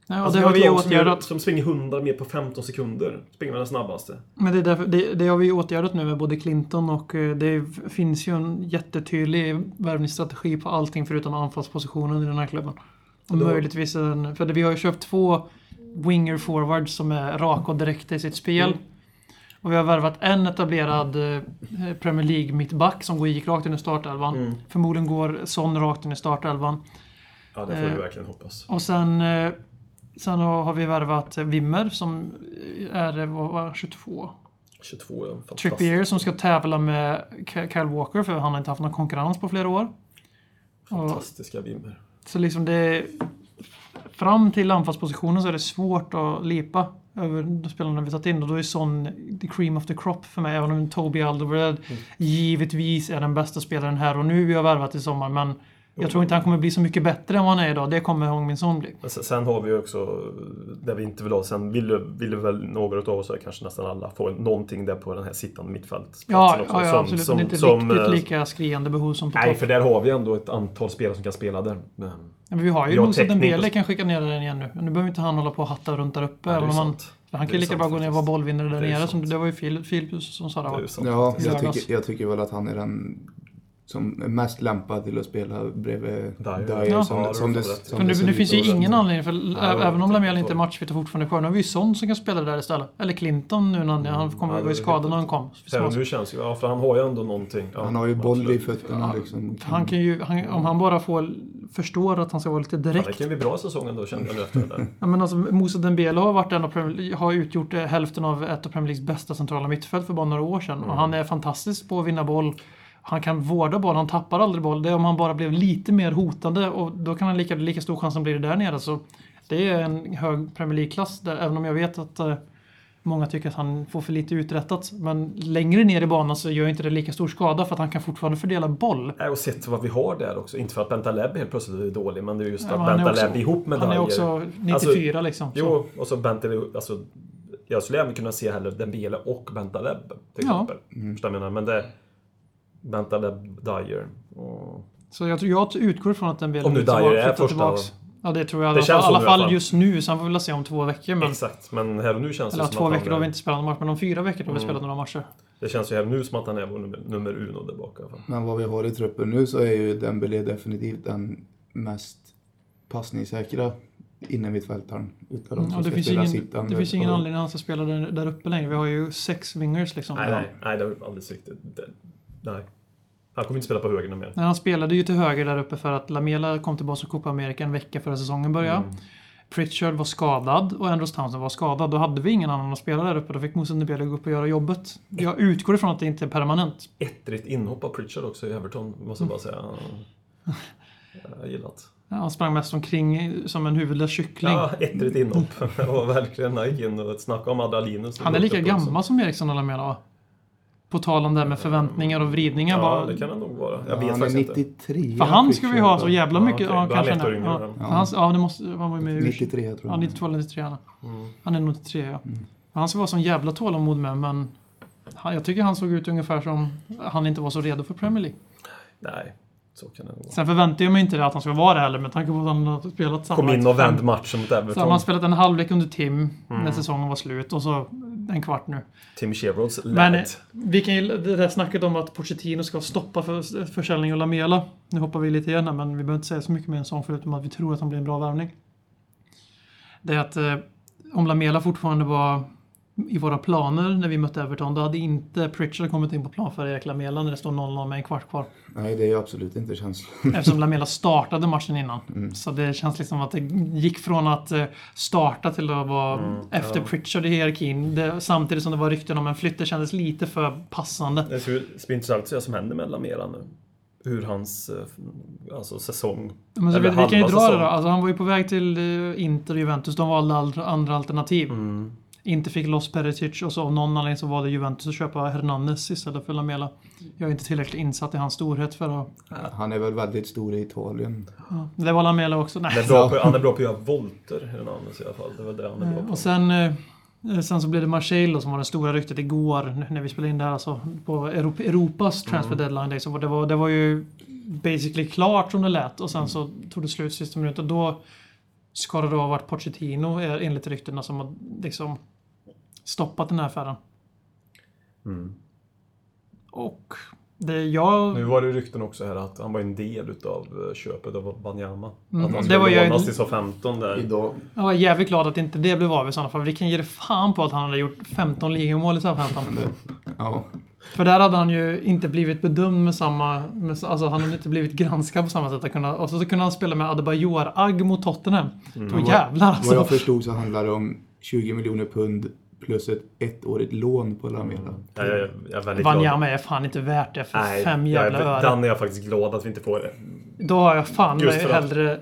Och Alltså, det har vi lag som åtgärdat. Som springer 100 mer på 15 sekunder. Springer med den snabbaste. Men det, är därför, det, det har vi åtgärdat nu med både Clinton och eh, det finns ju en jättetydlig värvningsstrategi på allting förutom anfallspositionen i den här klubben. Och då- möjligtvis en, för vi har ju köpt två winger forwards som är raka och direkta i sitt spel. Mm. Och vi har värvat en etablerad eh, Premier League mittback som går- gick rakt in i startelvan. Mm. Förmodligen går Son rakt in i startelvan. Ja, det får vi Eh, verkligen hoppas. Och sen, sen har vi värvat Wimmer som är eh, vad var, 22. 22 ja. Trippier som ska tävla med Kyle Walker för han har inte haft någon konkurrens på flera år. Fantastiska Wimmer. så liksom det... Fram till anfallspositionen så är det svårt att lipa över de spelarna vi tagit in och då är sån the cream of the crop för mig. Även om Toby Alderweireld Mm. givetvis är den bästa spelaren här och nu vi har värvat i sommar men jag tror inte han kommer bli så mycket bättre än vad han är idag. Det kommer Hong Min Son bli. Sen, har vi ju också, där vi inte vill ha, sen ville, ville väl några av oss, kanske nästan alla, få någonting där på den här sittande mittfältsplatsen Ja, också. ja, ja som- absolut. som- men inte som, riktigt eh, lika skriande behov som på Nej, topp. för där har vi ändå ett antal spelare som kan spela där. Men, Men vi har ju Moussa Dembele kan skicka ner den igen nu. Nu behöver inte han hålla på och hatta runt där uppe. Det även om han, kan Det ju lika bra gå ner och vara bollvinnare där Det är nere. Som, det var ju Filip som sa det. det. Ja, jag tycker, jag tycker väl att han är den som är mest lämpad till att spela bredvid Dyer. Ja. Som, Ja, det som det, som det nu ut finns ju ingen anledning för Ja, det även om Lamela inte är matchfit och fortfarande kvar. Nu har vi ju Son som kan spela där istället. Eller Clinton nu när han, Ja, det var ju skadad när han kom. Och nu känns ju, ja för han har ju ändå någonting. Ja, Han har ju boll i fötterna liksom. Han kan ju, han, om han bara får förstår att han ska vara lite Ja, det direkt. kan bli bra säsongen då kände jag nu efter det där. Ja, men alltså, Moussa Dembele har, varit en av Premier, har utgjort hälften av ett av Premier Leagues bästa centrala mittfält för bara några år sedan. Mm. Och han är fantastisk på att vinna boll. Han kan vårda boll, han tappar aldrig boll. Det är om han bara blev lite mer hotande och då kan han lika, lika stor chans som blir det där nere. Så det är en hög Premier League-klass där, även om jag vet att eh, många tycker att han får för lite uträttat. Men längre ner i banan så gör inte det lika stor skada för att han kan fortfarande fördela boll. Nej, och sett vad vi har där också. Inte för att Bentaleb helt plötsligt är dålig, men det är just Ja, att Bentaleb ihop med Han är också 94 liksom. Så. Jo, och så Bentaleb, alltså jag skulle även kunna se hellre Dembele och Bentaleb till Ja. exempel. Förstår vad jag menar? Men det... Bentaleb, Dyer och... Så jag, tror, jag utgår från att den blir Om nu Dyer är första- Ja, det tror jag. Det I alla alla fall fall. just nu. Sen får vi väl se om två veckor. Men, Exakt, men här och nu känns eller det som två att veckor han har vi är, inte spelat någon match. Men om fyra veckor har vi Mm. spelat några matcher. Det känns ju här nu som att han är vår nummer, nummer uno där bak. Men vad vi har i truppen nu så är ju Dembélé definitivt den mest passningssäkra innermittfältaren. Utav de Ja, som det finns, ingen, sittande. det finns ingen anledning att han ska spela där, där uppe längre. Vi har ju sex wingers liksom. Nej, nej, nej, det är alldeles riktigt. Nej. Han kommer inte spela på höger mer. Nej, han spelade ju till höger där uppe för att Lamela kom tillbaka från Copa America en vecka före säsongen började. Mm. Pritchard var skadad och Andrews Townsend var skadad. Då hade vi ingen annan att spela där uppe. Då fick Moussa Dembele gå upp och göra jobbet. Jag utgår ifrån att det inte är permanent. Ettrigt inhopp av Pritchard också i Everton, måste jag bara säga. Jag har gillat. Ja, Han sprang mest omkring som en huvudlös kyckling. Ja, ettrigt inhopp. <laughs> Det var verkligen, in och snackade om Adrenalin. Han är lika gammal som Eriksson och Lamela va? På tal om det här med förväntningar och vridningar. Ja, bara, det kan han nog vara. Jag Ja, vet han är faktiskt inte. 93. för han ska vi ha så jävla Ja, mycket. Ja, är han kanske yngre ja. Ja. Han, ja, det måste... Han var ju med i 93 tror Ja, jag. 92 eller 93 han. Mm. Han är nog 93 ja. Han ska vara sån jävla tålamod med men han, jag tycker han såg ut ungefär som han inte var så redo för Premier League. Nej, så kan det vara. Sen förväntar jag mig inte det att han ska vara det heller med tanke på att han har spelat samma... Kom in och vänd matchen mot Så han har Everton. spelat en halvlek under Tim Mm. när säsongen var slut och så en kvart nu. Tim Chevrols Men vi kan ju, det där snacket om att Pochettino ska stoppa för, försäljning av Lamela. Nu hoppar vi lite igen här, men vi behöver inte säga så mycket mer än sånt förutom att vi tror att han blir en bra värvning. Det är att eh, om Lamela fortfarande var i våra planer när vi mötte Everton, då hade inte Pritchard kommit in på plan för Erik Lamela när det står 0-0 med en kvart kvar. Nej, det är ju absolut inte känslan. <laughs> Eftersom Lamela startade matchen innan. Mm. Så det känns liksom att det gick från att eh, starta till att vara Mm, efter ja. Pritchard i hierarkin. Det, samtidigt som det var rykten om en flytt. Det kändes lite för passande. Det ska bli intressant att se vad som händer med Lamela nu. Hur hans eh, alltså, säsong... Men så Eller vi, vi kan ju dra det säsong. då. Alltså, han var ju på väg till eh, Inter och Juventus. De valde andra alternativ. Mm. Inte fick loss Perisic och så av någon anledning så valde Juventus att köpa Hernandez istället för Lamela. Jag är inte tillräckligt insatt i hans storhet för att... Han är väl väldigt stor i Italien. Ja, det var Lamela också. Nej. Han är bra på, han är bra på att göra volter, Hernandez i alla fall. Det väl det han är bra på. Och sen, eh, sen så blev det Marseille då, som var det stora ryktet igår när vi spelade in det här. Alltså, på Europ- Europas transfer Mm. deadline day. Så var det, var, det var ju basically klart som det lät. Och sen så tog det slut sista minuten. Då ska det då ha varit Pochettino eh, enligt ryktena som har liksom stoppat den här affären. Mm. Och det jag... Nu var det rykten också här att han var en del utav eh, köpet av Wanyama. Mm. Att han Det skulle var ju- lånas till så 15 där. Idag. Jag är jävligt glad att inte det blev av i sådana fall. Vi kan ge det fan på att han hade gjort 15 ligamål i Southampton. Ja. För där hade han ju inte blivit bedömd med samma... Med, alltså han hade inte blivit granskad på samma sätt. Att kunna, och så, så kunde han spela med Adebayor Agg mot Tottenham. Mm. Då jävlar Vad alltså. jag förstod så handlar det om 20 miljoner pund plus ett ettårigt lån på Lamela. Ja, jag, jag, jag är väldigt. Vanyama är fan inte värt det för Nej, fem jävla öre. den är jag faktiskt glad att vi inte får. Då har jag fan Just för att- hellre...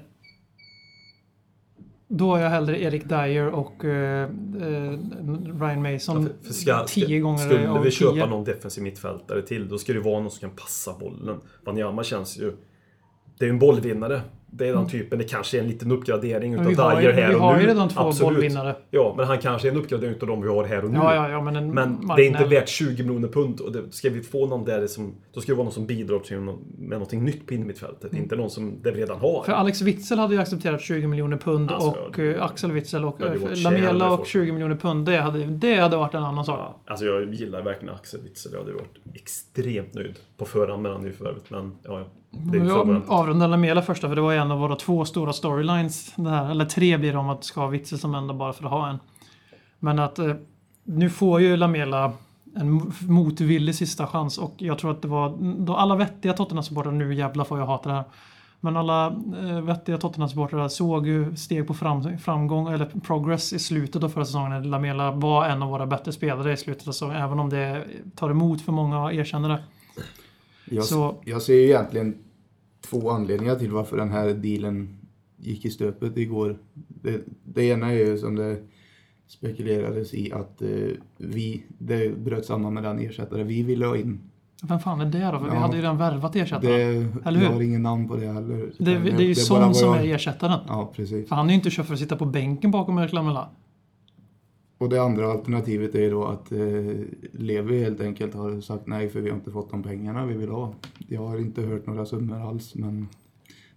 Då har jag hellre Erik Dyer och eh, eh, Ryan Mason För ska, tio gånger Skulle av vi tio. köpa någon defensiv mittfältare till, då ska det vara någon som kan passa bollen. Wanyama känns ju... Det är ju en bollvinnare. Det är den typen. Det kanske är en liten uppgradering utav vi har, Dyer här vi och har nu. ju redan två Absolut. bollvinnare. Ja, men han kanske är en uppgradering utav de vi har här och nu. Ja, ja, ja, men en Men det är inte värt 20 miljoner pund. Och det, ska vi få någon där som... Då ska det vara någon som bidrar till någon, med någonting nytt på innermittfältet. Inte någon som det vi redan har. Mm. För Alex Witzel hade ju accepterat 20 miljoner pund Alltså, och eh, Axel Witzel och Ja, eh, Lamela och folk. 20 miljoner pund. Det hade, det hade varit en annan sak. Ja, alltså jag gillar verkligen Axel Witzel. Jag hade varit extremt nöjd på förhand med han i förvärvet. Men ja, ja. Jag avrundar Lamela första för det var en av våra två stora storylines. Det här, eller tre blir det om att ska ha Witzel som enda bara för att ha en. Men att eh, nu får ju Lamela en mo- motvillig sista chans och jag tror att det var då alla vettiga Tottenham-supportrar, nu jävlar får jag hata det här. Men alla eh, vettiga Tottenham-supportrar såg ju steg på fram, framgång, eller progress i slutet av förra säsongen. när Lamela var en av våra bättre spelare i slutet av säsongen, även om det tar emot för många erkänner det. Jag, Så- jag ser ju egentligen två anledningar till varför den här dealen gick i stöpet igår. Det, det ena är ju som det spekulerades i att eh, vi, det bröt samman med den ersättare vi ville ha in. Vem fan är det då? För vi Ja. hade ju redan värvat ersättaren. Det, Eller hur? Jag har ingen namn på det heller. Det, Utan det, är ju vad som jag- är ersättaren. Ja, precis. För han är ju inte köpt för att sitta på bänken bakom Erik Lamela. Och det andra alternativet är då att eh, Levi helt enkelt har sagt nej för vi har inte fått de pengarna vi vill ha. Jag har inte hört några summor alls men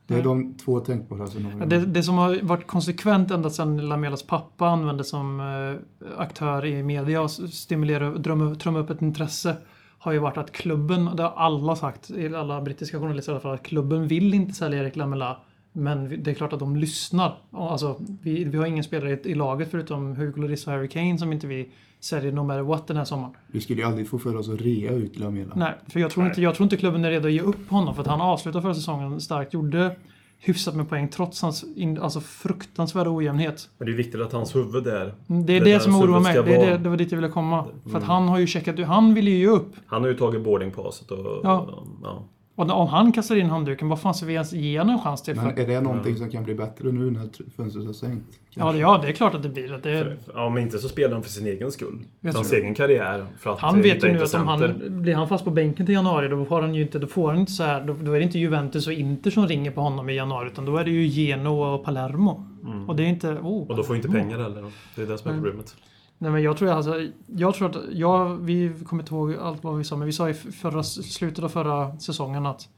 det är Nej. de två tänkbara scenarierna. Det, det som har varit konsekvent ända sedan Lamelas pappa använde som eh, aktör i media och stimulerade och drömma- trumma upp ett intresse har ju varit att klubben, det har alla sagt, alla brittiska journalister i alla fall, att klubben vill inte sälja Erik Lamela Men det är klart att de lyssnar. Och Alltså, vi, vi har ingen spelare i, i laget förutom Hugo Lloris och Harry Kane som inte vi säljer no matter what den här sommaren. Vi skulle ju aldrig få för oss att rea ut Lamela. Nej, för jag tror, inte, jag tror inte klubben är redo att ge upp honom för att han avslutade förra säsongen starkt. Gjorde hyfsat med poäng trots hans in, alltså fruktansvärda ojämnhet. Men det är viktigt att hans huvud är... Mm, Det är Det det, som oroar mig. Det, är Mm. det, det var dit jag ville komma. För att han har ju checkat Han ville ju ge upp. Han har ju tagit boardingpasset och... Ja. ja. Och om han kastar in handduken, vad fan ska vi ens ge honom en chans till? Men är det någonting som kan bli bättre nu när tr- fönstret har stängt? Ja, det, ja, det är klart att det blir. Att det är, Ja, men inte så spelar han för sin egen skull. För hans egen karriär. För att han vet ju nu att om han blir han fast på bänken till januari, då, har han ju inte, då får han inte så här, då, då är det inte Juventus och Inter som ringer på honom i januari, utan då är det ju Genoa och Palermo. Och det är inte... Oh, Och då får inte Palermo. pengar heller. Det är det som är problemet. Nej men jag tror alltså, jag tror att, ja, vi kommer inte ihåg allt vad vi sa, men vi sa i förra, slutet av förra säsongen att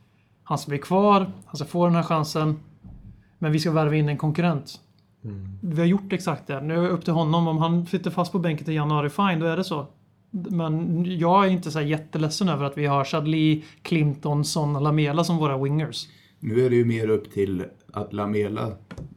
han ska bli kvar, han ska få den här chansen, men vi ska värva in en konkurrent. Vi har gjort exakt det. Nu är det upp till honom. Om han sitter fast på bänken till januari, fine, då är det så. Men jag är inte så här jätteledsen över att vi har Chadli, Clinton, Son och Lamela som våra wingers. Nu är det ju mer upp till att Lamela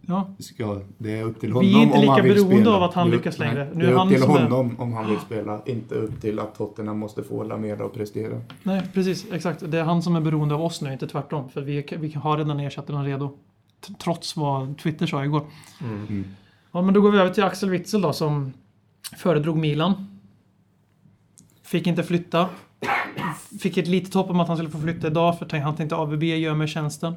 Ja, ska... Det är upp till Vi honom är inte om lika han vill beroende spela. av att han är- lyckas längre. nej, Nu det är är han upp till som är- honom om han vill spela. Inte upp till att Tottenham måste få Lamela att prestera. nej precis. Exakt. Det är han som är beroende av oss nu, inte tvärtom. För vi, vi har redan ersatt den redo. Trots vad Twitter sa igår. Mm. Ja, men då går vi över till Axel Witzel då som föredrog Milan. Fick inte flytta. Fick ett litet hopp om att han skulle få flytta idag för han tänkte AVB gör mig tjänsten.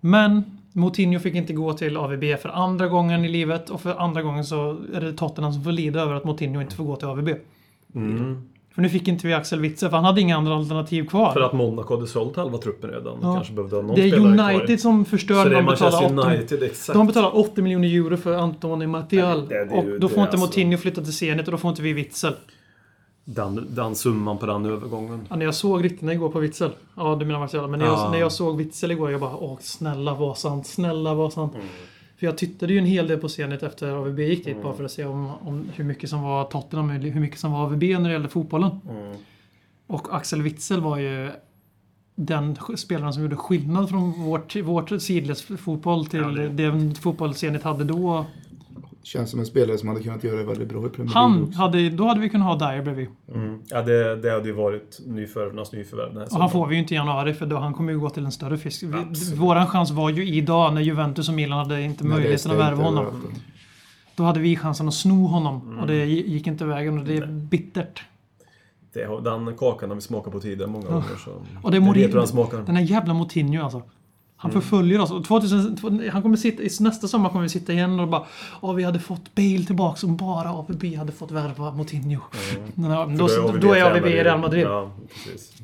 Men Moutinho fick inte gå till AVB för andra gången i livet och för andra gången så är det Tottenham som får lida över att Moutinho inte får gå till AVB. Mm. För nu fick inte vi Axel Witzel för han hade inga andra alternativ kvar. För att Monaco hade sålt halva truppen redan. Ja. Kanske behövde ha någon det är United kvar. som förstör det när är de betalar Manchester 8, United, exakt. de betalar 80 miljoner euro för Antoni Martial. Det- det ju och då det, får inte alltså. Moutinho flytta till Zenit och då får inte vi Witzel. Den, den summan på den övergången. Ja, när jag såg ryktena igår på Witzel. Ja, du menar Martial. Men när jag, Ja. när jag såg Witzel igår, jag bara åh, snälla var sant, snälla var sant. Mm. För jag tittade ju en hel del på Zenit efter AVB gick dit Mm. bara för att se om, om hur mycket som var Tottenham, hur mycket som var AVB när det gällde fotbollen. Mm. Och Axel Witzel var ju den spelaren som gjorde skillnad från vårt, vårt sidledsfotboll till Ja, det- den fotboll Zenit hade då. Känns som en spelare som hade kunnat göra det väldigt bra i Premier League Han också. hade, då hade vi kunnat ha Dyer bredvid. Mm. Ja, det, det hade ju varit nyförvärvarnas nyförvärv den här Och han får vi ju inte i januari för då han kommer ju gå till en större fisk. Vi, våran chans var ju idag när Juventus och Milan hade inte är möjligheten att värva honom. Då hade vi chansen att sno honom Mm. och det gi- gick inte vägen och det är bittert. Det, den kakan har vi smakat på tidigare många gånger. Så Och det är Mourinho-. Den här jävla Moutinho alltså. Han Mm. förföljer oss. Och 2000, han kommer sitta, nästa sommar kommer vi sitta igen och bara Åh, vi hade fått Bale tillbaka om bara AVB hade fått värva Moutinho. <laughs> För då, då är AVB i Real Madrid. Ja, precis.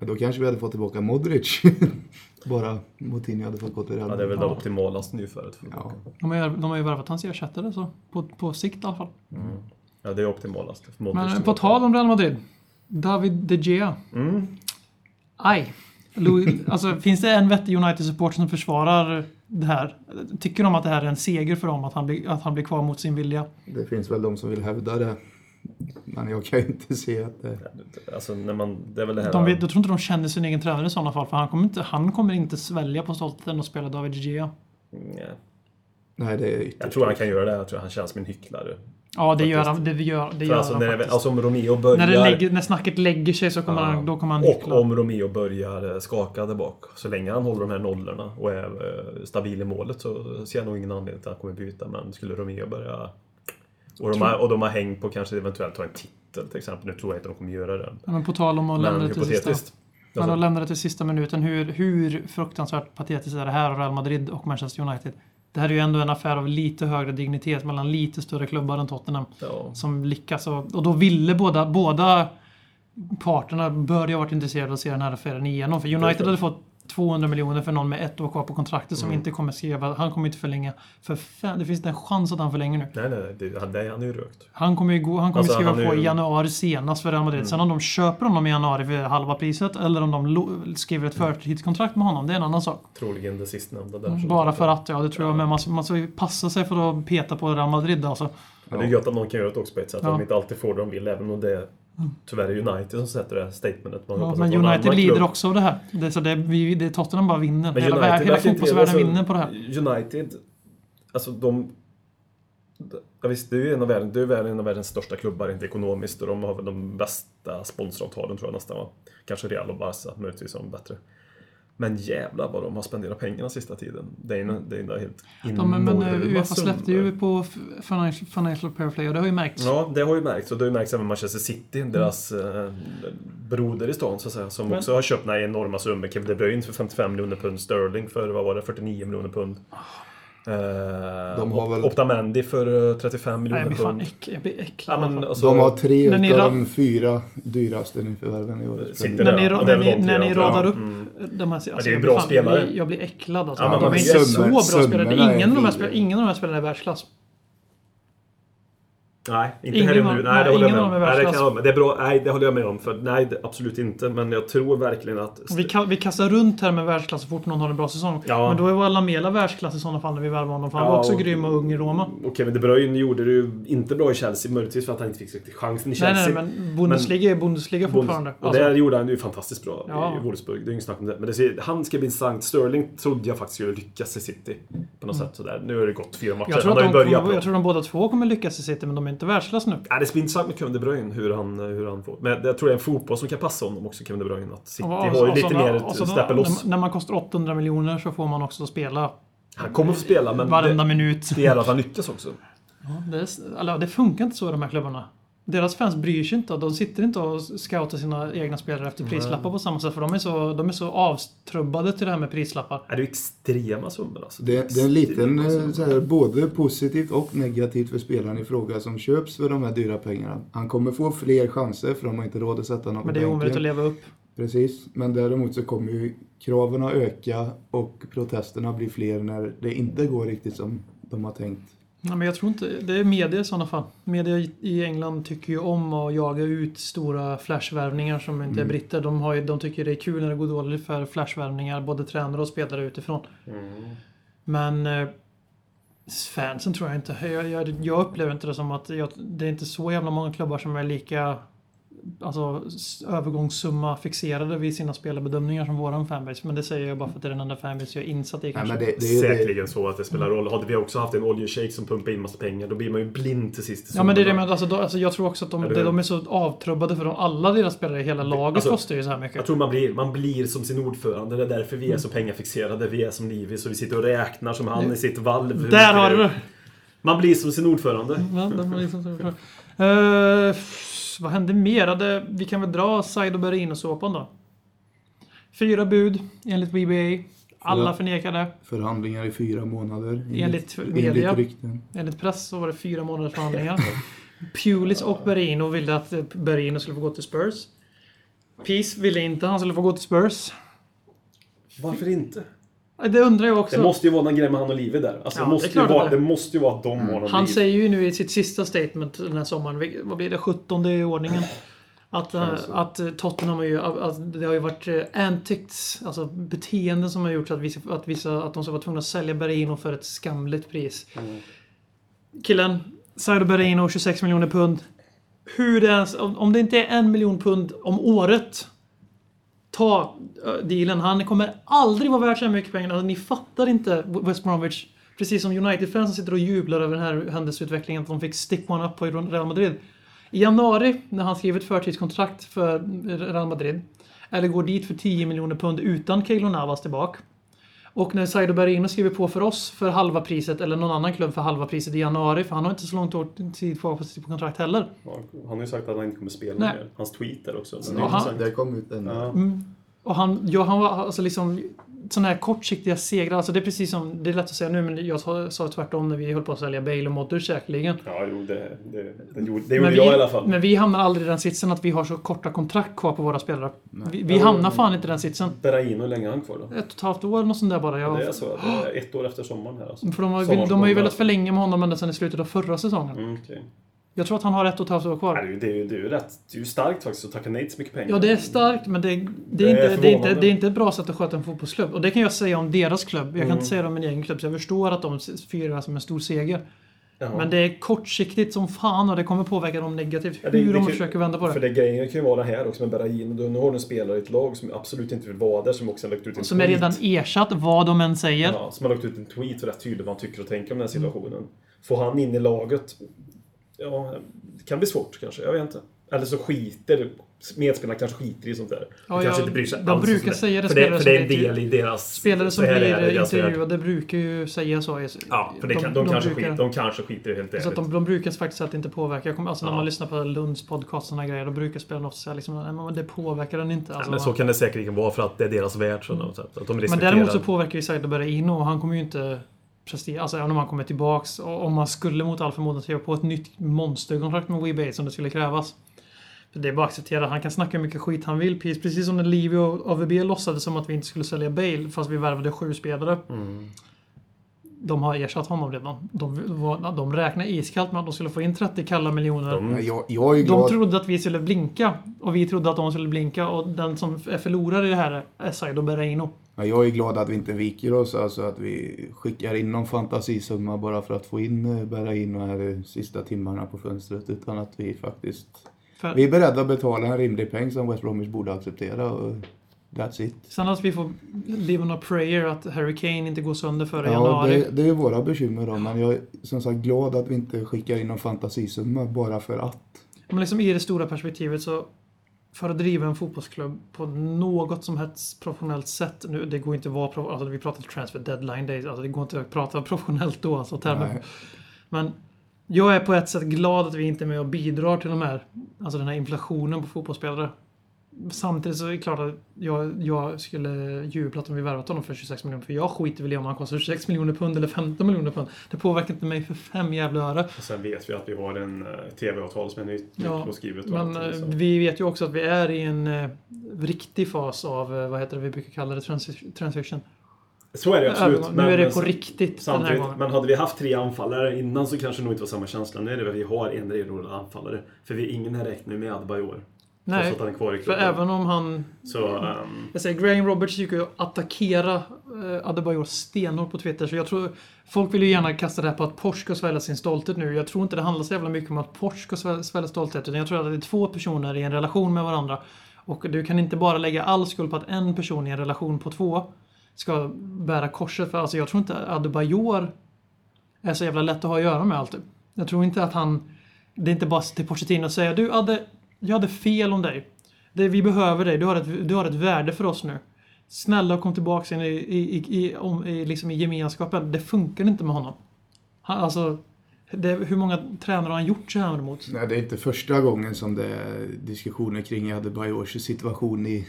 Ja, Då kanske vi hade fått tillbaka Modric. <laughs> Bara Moutinho hade fått gå till Real Ja, det är väl det optimalaste nyförvärvet. för Ja. De har, ju- de har ju värvat hans ersättare så. På, på sikt i alla fall. Ja, det är optimalast. Men på tal om Real Madrid. David de Gea. Mm. Aj. Louis, alltså, finns det en vettig United-supporter som försvarar det här? Tycker de att det här är en seger för dem, att han blir, att han blir kvar mot sin vilja? Det finns väl de som vill hävda det. Men jag kan inte se att det... Alltså, när man, det är väl det här... De, vet- jag tror inte de känner sin egen tränare i sådana fall, för han kommer inte, han kommer inte svälja på stoltheten och spela David Gea. Nej. Nej, det är ytterst. Jag tror han kan göra det. Jag tror han känns som en hycklare. Ja, det gör han. Det gör, det gör alltså, han när, faktiskt. alltså om Romeo börjar... när, lägger, när snacket lägger sig så kommer Ja. han, då kommer han och om Romeo börjar eh, skaka där bak. Så länge han håller de här nollorna och är eh, stabil i målet så ser jag nog ingen anledning till att han kommer byta. Men skulle Romeo börja... Och de, har, och de har hängt på kanske eventuellt ta en titel till exempel. Nu tror jag inte de kommer göra det. Men på tal om att lämna det till sista. Men Alltså, att lämna det till sista minuten. Hur, hur fruktansvärt patetiskt är det här Real Madrid och Manchester United? Det här är ju ändå en affär av lite högre dignitet mellan lite större klubbar än Tottenham. ja. Som lyckas. Och, och då ville båda, båda parterna bör ju ha varit intresserade av att se den här affären igenom. För United hade fått 200 miljoner för någon med ett år kvar på kontraktet som Mm. inte kommer skriva. Han kommer inte förlänga. För fem, det finns inte en chans att han förlänger nu. Nej, nej, det, han, det, han är ju rökt. Han kommer ju gå, han kommer Alltså, skriva han på ju- i januari senast för Real Madrid. Sen om de köper honom i januari för halva priset eller om de skriver ett förtidskontrakt med honom, det är en annan sak. Troligen det sistnämnda där. som- Bara för att, ja det tror jag. Men man, man ska passa sig för att peta på Real Madrid alltså. Men det är gött att någon kan göra det också på ett sätt. Ja. Att de inte alltid får det de vill. Även om det Tyvärr är det United som sätter det här statementet. Man Ja, men United lider klubb- också av det här. Det, är så det, vi, det Tottenham bara vinner. Men hela United vär- hela fotbollsvärlden alltså, vinner på det här. United, alltså de... Ja, visst, det är ju en av världens, det är en av världens största klubbar, inte ekonomiskt, och de har väl de bästa sponsoravtalen tror jag nästan. Va? Kanske Real och Barca, möjligtvis de bättre. Men jävlar vad de har spenderat pengarna sista tiden. Det är, en- det är en helt De, men, men eh, Uefa släppte ju på Financial, financial Fair Play och det har ju märkts. Ja, det har ju märkts. Och det har ju märkts även Manchester City, deras eh, broder i stan så att säga. Som Men- också har köpt den här enorma summor. Kevin De Bruyne för 55 miljoner pund sterling för, vad var det, 49 miljoner pund. Eh, De har väl- Optamendi för eh, 35 Nej, miljoner jag blir fan pund. äck, jag blir äcklad. Ja, men, alltså, De har tre När ni utav ra- de fyra dyraste nyförvärven i år. När ni, när ni, de när ni radar upp Mm. de här... Alltså, det är ju jag bra fan- spelare. Jag blir, jag blir äcklad alltså. Ja, men de är inte så bra spelare. Ingen av, ingen av de här spelarna är världsklass. Nej, inte Ingen av- nu. nej, Nej, det håller jag med om. Nej, det kan jag. Det är bra. Nej, det håller jag med om. För, nej, det, absolut inte. Men jag tror verkligen att... Vi, ka- vi kastar runt här med världsklass så fort någon har en bra säsong. Ja. Men då är väl Lamela världsklass i sådana fall när vi värvar honom. För han Ja, var också och- grym och ung i Roma. Och Kevin De Bruyne gjorde det ju inte bra i Chelsea. Möjligtvis för att han inte fick riktigt chansen i Nej, Chelsea. nej, men Bundesliga är Bundesliga fortfarande. Och Alltså, där gjorde han ju fantastiskt bra Ja. i Wolfsburg. Det är inget snack om det. Men det han ska bli intressant. Sterling trodde jag faktiskt skulle lyckas i City. På något sätt sådär. Nu har det gått fyra matcher. Mm. jag, tror han har de börjat jag tror de båda två kommer lyckas i City, men de är inte världsklass nu. Ja, det bli intressant med Kevin De Bruyne hur han, hur han får. Men jag tror det är en fotboll som kan passa honom också, Kevin De Bruyne. Att City Och- och- har ju lite mer ett då- steppet loss. När, när man kostar 800 miljoner så får man också spela Han kommer få spela, men varenda det, minut. det gäller att han lyckas också. Ja, det, är, eller, det funkar inte så i de här klubbarna. Deras fans bryr sig inte. De sitter inte och scoutar sina egna spelare efter prislappar på samma sätt. För de är så, de är så avtrubbade till det här med prislappar. Det är ju extrema summor alltså. Det, det är en liten, eh, här, både positivt och negativt för spelaren i fråga som köps för de här dyra pengarna. Han kommer få fler chanser för de har inte råd att sätta på Men det är omöjligt att leva upp. Precis, men däremot så kommer ju kraven att öka och protesterna bli fler när det inte går riktigt som de har tänkt. Nej, men jag tror inte... Det är media i sådana fall. Media i- England tycker ju om att jaga ut stora flashvärvningar som inte är Mm. britter. De, har ju, de tycker det är kul när det går dåligt för flashvärvningar, både tränare och spelare utifrån. Men eh, fansen tror jag inte. Jag, jag, jag upplever inte det som att jag, det är inte så jävla många klubbar som är lika alltså, övergångssumma fixerade vid sina spelarbedömningar som våran fanbase. Men det säger jag bara för att det är den enda fanbase jag är insatt i Nej, kanske. men det, det är ju det. Säkerligen så att det spelar roll. Hade vi också haft en oljeshejk som pumpar in massa pengar, då blir man ju blind till sist. Ja men det är det med, alltså, då, alltså, jag tror också att de, det, de är så avtrubbade för de, alla deras spelare i hela laget alltså, kostar ju så här mycket. Jag tror man blir, man blir som sin ordförande. Det är därför vi är Mm. så pengafixerade. Vi är som Livis och vi sitter och räknar som han i sitt valv. Där har det du det! Man blir som sin ordförande. Ja, liksom så. Vad hände mer? Ja, Det, vi kan väl dra Saido Berino-såpan då. Fyra bud enligt BBA. Alla det. Förhandlingar i fyra månader. Enligt media. Enligt rykten. Enligt press så var det fyra månaders förhandlingar. Pulis och Berino ville att eh, Berino skulle få gå till Spurs. Peace ville inte att han skulle få gå till Spurs. Varför inte? Det undrar jag också. Det måste ju vara någon grej med han och Livi där. Alltså, Ja, det, det måste att vara, det- det måste ju vara att de har någon Han liv. säger ju nu i sitt sista statement den här sommaren, vad blir det, 17 i ordningen. <laughs> Att, eh, att eh, Tottenham har ju, att det har ju varit eh, antics, alltså beteenden som har gjort att, vissa, att, vissa, att de ska vara tvungna att sälja Berino för ett skamligt pris. Killen, Saido Berino, 26 miljoner pund. Hur det ens, om det inte är en miljon pund om året. Ta eh, dealen. Han kommer aldrig vara värd så här mycket pengar. Alltså, ni fattar inte West Bromwich. Precis som United-fansen sitter och jublar över den här händelseutvecklingen. Att de fick stick one up på Real Madrid. I januari, när han skrev ett förtidskontrakt för Real Madrid. Eller går dit för 10 miljoner pund utan Keylor Navas tillbaka. Och när Saido Berino skriver på för oss för halva priset, eller någon annan klubb för halva priset i januari, för han har inte så långt år- tid kvar på sitt kontrakt heller. Ja, Han har ju sagt att han inte kommer spela Nej. mer. Hans tweet där också. Den är Ja, han- intressant. Det kom ut en... Ja. Och han, ja, han var alltså liksom sådana här kortsiktiga segrar. Alltså det är precis som, det är lätt att säga nu, men jag sa, tvärtom när vi höll på att sälja Bale och Modric säkerligen. Ja, jo, det, det, det gjorde, det gjorde Men jag vi, i alla fall. men vi hamnar aldrig i den sitsen att vi har så korta kontrakt kvar på våra spelare. Vi, vi hamnar fan inte i den sitsen. Berraino, hur länge är han kvar då? Ett och ett halvt år, något sånt där bara. Jag, Det är så att det är ett år efter sommaren här alltså. för de har, de har ju velat förlänga med honom ända sedan i slutet av förra säsongen. Mm, okej. Jag tror att han har ett och ett halvt år Nej, kvar. det, är ju, det, är ju, det är ju rätt. Det är ju starkt faktiskt att tacka nej till så mycket pengar. Ja, det är starkt, men det, är, Det är inte, det, är inte, det är inte ett bra sätt att sköta en fotbollsklubb. Och det kan jag säga om deras klubb. Jag kan Mm. inte säga det om min egen klubb, så jag förstår att de firar som en stor seger. Ja. Men det är kortsiktigt som fan och det kommer påverka dem negativt. Ja, det- hur det de kan- försöker vända på det. För det grejen kan ju vara här också med Berrain. Du- Nu har du en spelare i ett lag som absolut inte vill vara där, som också har lagt ut en Som är tweet. redan ersatt vad de än säger. Ja, som har lagt ut en tweet rätt tydligt vad han tycker och tänker om den här situationen. Får han in i laget? Ja, det kan bli svårt kanske. Jag vet inte. Eller så skiter medspelarna kanske skiter i sånt där. Ja, De kanske ja, inte bryr sig de brukar säga det, För det, för det är en del i deras... Spelare som så blir det intervjuade brukar ju säga så. Ja, för det kan, de, kanske brukar- skiter, de kanske skiter helt Så ärligt. de, de brukar faktiskt att det inte påverkar. Jag kommer, alltså när Ja. man lyssnar på Lunds podcast och såna grejer, då brukar spelarna ofta säga liksom, "Nej, men det påverkar den inte. Alltså, men så kan det säkerligen vara för att det är deras värld. Så sätt. Att de men däremot så påverkar ju Said Berraino och han kommer ju inte prestera. Alltså även om han kommer tillbaks. Och om man skulle mot all förmodan skriva på ett nytt monsterkontrakt med WeBase som det skulle krävas. För det är bara att acceptera. Han kan snacka hur mycket skit han vill. Precis precis som när Livio och AVB låtsades som att vi inte skulle sälja Bale fast vi värvade sju spelare. Mm. De har ersatt honom redan. De, var- de räknar iskallt med att de skulle få in 30 kalla miljoner. De- Ja, Jag, jag är De trodde att vi skulle blinka och vi trodde att de skulle blinka och den som är förlorare i det här är Saido Berraino. Ja, jag är glad att vi inte viker oss, alltså att vi skickar in någon fantasisumma bara för att få in eh, bära in de här sista timmarna på fönstret. Utan att vi faktiskt... För Vi är beredda att betala en rimlig peng som West Bromwich borde acceptera. Och that's it. Sen att vi får live on a prayer att Harry Kane inte går sönder före Ja, januari. det, det är våra bekymmer då, men jag är som sagt glad att vi inte skickar in någon fantasisumma bara för att. Men liksom i det stora perspektivet så för att driva en fotbollsklubb på något som helst professionellt sätt. Nu, det går inte att vara pro- alltså vi pratar transfer deadline days. Alltså det går inte att prata professionellt då. Alltså termer. Men jag är på ett sätt glad att vi inte är med och bidrar till de här, alltså den här inflationen på fotbollsspelare. Samtidigt så är det klart att jag, jag skulle jublat om vi värvat honom för 26 miljoner. För jag skiter väl i om han kostar 26 miljoner pund eller 15 miljoner pund. Det påverkar inte mig för fem jävla öre. Och sen vet vi att vi har en uh, TV-avtal som är nytt Ja, och skrivet. Och Men allting, eh, så. vi vet ju också att vi är i en eh, riktig fas av, eh, vad heter det vi brukar kalla det, transi- transition. Så är det absolut. Övergång. Nu är det på men- riktigt den här gången. men hade vi haft tre anfallare innan så kanske det nog inte var samma känsla. Nu är det väl att vi har en renodlad anfallare. För vi, ingen här räknar med Adebayor. Nej, att han är kvar i för klubben. även om han... Så, ehm, Jag säger, Graham Roberts gick ju att attackera eh, Adebayor stenhårt på Twitter. Så jag tror... Folk vill ju gärna kasta det här på att Porsche ska svälja sin stolthet nu. Jag tror inte det handlar så jävla mycket om att Porsche ska svälja, svälja stolthet. Utan jag tror att det är två personer i en relation med varandra. Och du kan inte bara lägga all skuld på att en person i en relation på två ska bära korset. För alltså jag tror inte Adebayor är så jävla lätt att ha att göra med alltid. Jag tror inte att han... Det är inte bara till Pochettino att säga du Adde, jag hade fel om dig. Det, vi behöver dig, du har, ett, du har ett värde för oss nu. Snälla kom tillbaka in i, i, i, om, i, liksom i gemenskapen. Det funkar inte med honom. Han, alltså, det, hur många tränare har han gjort så här mot? Nej, det är inte första gången som det är diskussioner kring Adebayors situation i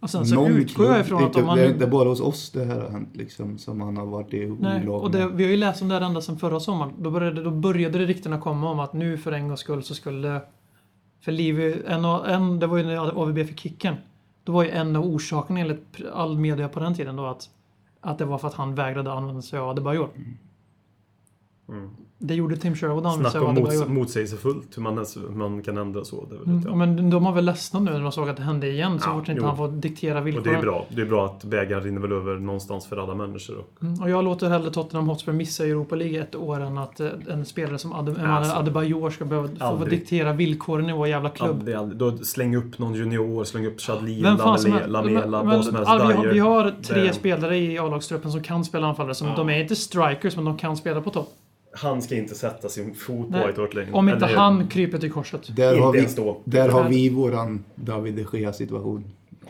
Och sen så någon utgår jag klubb. ifrån det, är att om man... det är inte bara hos oss det här har hänt liksom, som han har varit i Nej, och det, vi har ju läst om det här ända sedan förra sommaren. Då började, då började det ryktena komma om att nu för en gångs skull så skulle... För Livy, en, en, det var ju när AVB fick kicken. Då var ju en av orsakerna enligt all media på den tiden då att, att det var för att han vägrade använda sig av Adebayor. Mm. mm. Det gjorde Tim Sherwood Snacka om mots motsägelsefullt hur man, hur man kan ändra så. Det Mm, ja, men de har väl ledsnat nu när de såg att det hände igen så Ja, fort inte jo. han får diktera och det är villkoren. bra. Det är bra att bägaren rinner väl över någonstans för alla människor. Och, Mm, och jag låter hellre Tottenham Hotspur missa Europa League ett år än att eh, en spelare som Ade, Alltså, Adebayor ska behöva få diktera villkoren i vår jävla klubb. aldrig, aldrig. Då släng upp någon junior, släng upp som Lamela, vad som helst. vi, har, vi har tre Det- spelare i A-lagstruppen som kan spela anfallare. Som, Ja. De är inte strikers, men de kan spela på topp. Han ska inte sätta sin fot på White Hart Lane. Om inte Eller- han kryper till korset. Där, har vi, där har vi våran David de Gea situation.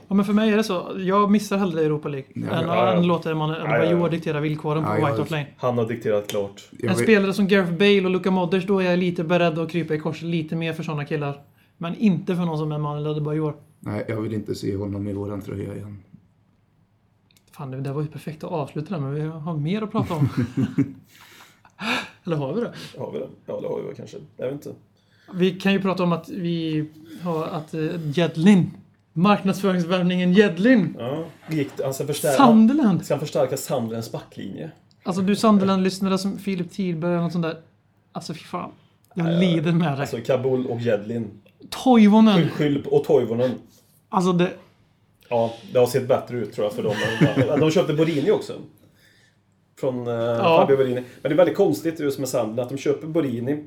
Ja, men för mig är det så. Jag missar hellre Europa League. Ja, än ja, ja. man ja, Adebayor diktera villkoren på Ja, White Hart Lane. Han har dikterat klart. En vet- spelare som Gareth Bale och Luka Modric, då är jag lite beredd att krypa i korset lite mer för sådana killar. Men inte för någon som Emanuel Adebayor. Nej, jag vill inte se honom i våran tröja igen. Fan, det där var ju perfekt att avsluta det men vi har mer att prata om. <laughs> Eller har vi det? Har vi det? Ja, det har vi kanske. Jag vet inte. Vi kan ju prata om att vi har att uh, Jedlin, marknadsföringsvärvningen Jedlin, Ja, gick? Han ska förstärka, Sunderland. ska han förstärka Sandrens backlinje? Alltså du Sunderland-lyssnare som Filip Tidberg eller något sånt där. Alltså fy fan. Jag lider med dig. Alltså Kabul och Jedlin. Toivonen. Skyll, på, och Toivonen. Alltså det... Ja, det har sett bättre ut tror jag för dem. <laughs> De köpte Borini också. Från uh, Fabio Borini. Men det är väldigt konstigt just med Sunderland att de köper Borini.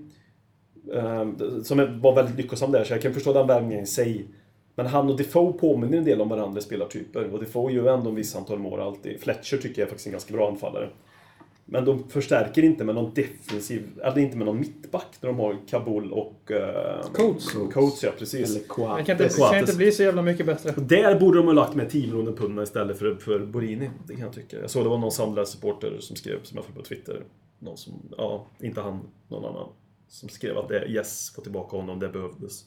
eh, som var väldigt lyckosam där, så jag kan förstå den värvningen i sig. Men han och Defoe påminner en del om varandra i spelartyper. Och Defoe gör ju ändå en viss antal mål alltid. Fletcher tycker jag är faktiskt en ganska bra anfallare. Men de förstärker inte med någon defensiv, eller inte med någon mittback när de har Kabul och... Uh, Coates. Coates, ja precis. Eller Det Coates. kan inte, kan inte bli så jävla mycket bättre. Där borde de ha lagt med 10 miljoner pund istället för, för Borini. Det kan jag tycka. Jag såg det var någon Sandland-supporter som skrev, som jag följde på Twitter. Någon som, ja, inte han, någon annan. Som skrev att det, yes, få tillbaka honom, det behövdes.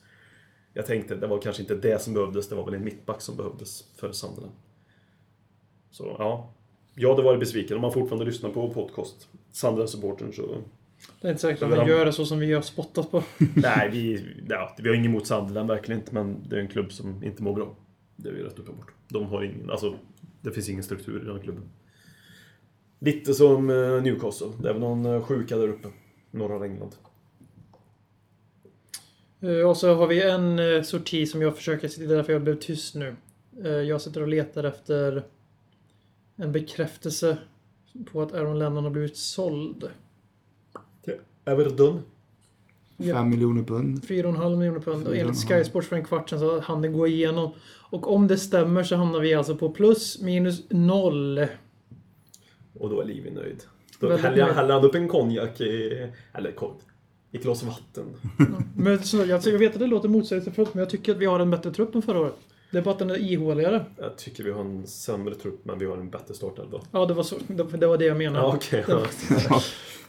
Jag tänkte, det var kanske inte det som behövdes, det var väl en mittback som behövdes för Sunderland. Så, ja. Jag hade varit besviken om man fortfarande lyssnar på podcast. Sunderland-supportern så... Det är inte säkert att de- gör det så som vi har spottat på. <laughs> Nej, vi, ja, vi har inget emot Sunderland, verkligen inte. Men det är en klubb som inte mår bra. Det är ju rätt uppenbart. De har ingen, alltså, det finns ingen struktur i den klubben. Lite som eh, Newcastle. Det är väl någon eh, sjuka där uppe. Norra England. Eh, Och så har vi en sorti som jag försöker det är därför jag blev tyst nu. Jag sitter och letar efter en bekräftelse på att Aaron Lennon har blivit såld. Everton. Fem miljoner pund. 4,5 miljoner pund. Och enligt 4,5. Sky Sports för en kvart sedan så hann det gå igenom. Och om det stämmer så hamnar vi alltså på plus minus noll. Och då är Livi nöjd. Då häller han upp en konjak i... Eller kon- i ett glas vatten. Men så, alltså, jag vet att det låter motsägelsefullt men jag tycker att vi har en bättre trupp än förra året. Det är bara att den är ihåligare. Jag tycker vi har en sämre trupp, men vi har en bättre startelva. Ja, det var, så, det, det var det jag menade. Ja, var- <laughs> ja.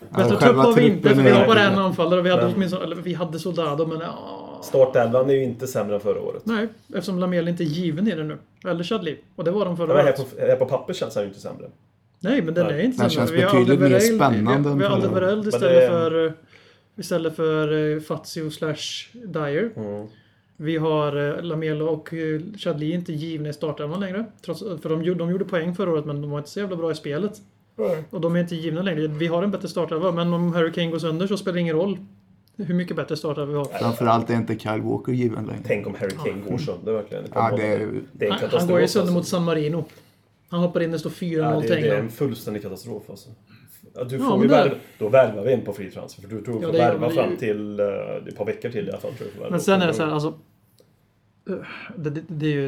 Bättre trupp har vi inte, för vi har bara en anfallare. Vi hade, Men- åtminstone, eller, vi hade Soldado, men ja... Startelvan är ju inte sämre än förra året. Nej, eftersom Lamel inte är given i det nu. Eller Chadli. Och det var de förra Men här året. på, här på papper känns han ju inte sämre. Nej, men den Nej. är inte Den sämre. känns Vi har betydligt mer spännande än Vi har Alderweireld istället det- för... eh, Istället för eh, Fazio slash Dyer. Mm. Vi har eh, Lamelo och eh, Chadli inte givna i startelvan längre. Trots, för de, gjorde- de gjorde poäng förra året, men de var inte så jävla bra i spelet. Och de är inte givna längre. Vi har en bättre startelva, men om Harry Kane går sönder så spelar det ingen roll hur mycket bättre startelva vi har. Framförallt är inte Kyle Walker given längre. Tänk om Harry Kane går sönder verkligen. Ja, det är, det är en Han, katastrof. han går ju sönder alltså. mot San Marino. Han hoppar in, det står 4-0 Ja, det, det är en fullständig katastrof alltså. Ja, du Ja, får ju det- värva, då värvar vi en på free transfer. För du tror Ja, får gör värva fram ju. till uh, ett par veckor till i alla fall. Men sen är det så här, alltså... Det, det, det,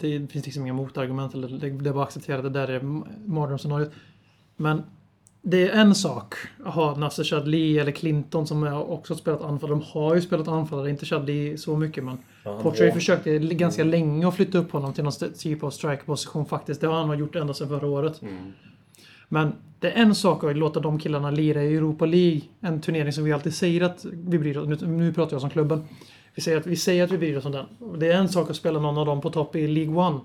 det, finns liksom inga motargument. Eller det, det är bara att acceptera att det där är mardrömsscenariot. Men det är en sak att ha Nasser Chadli eller Clinton som har också spelat anfallare. De har ju spelat anfallare, inte Chadli så mycket men... Portray var- försökte l- ganska länge att flytta upp honom till någon typ av strikerposition faktiskt. Det har han gjort ända sedan förra året. Mm. Men det är en sak att låta de killarna lira i Europa League. En turnering som vi alltid säger att vi bryr oss nu, nu pratar jag som klubben. Vi säger, att, vi säger att vi bryr oss om den. Det är en sak att spela någon av dem på topp i League One.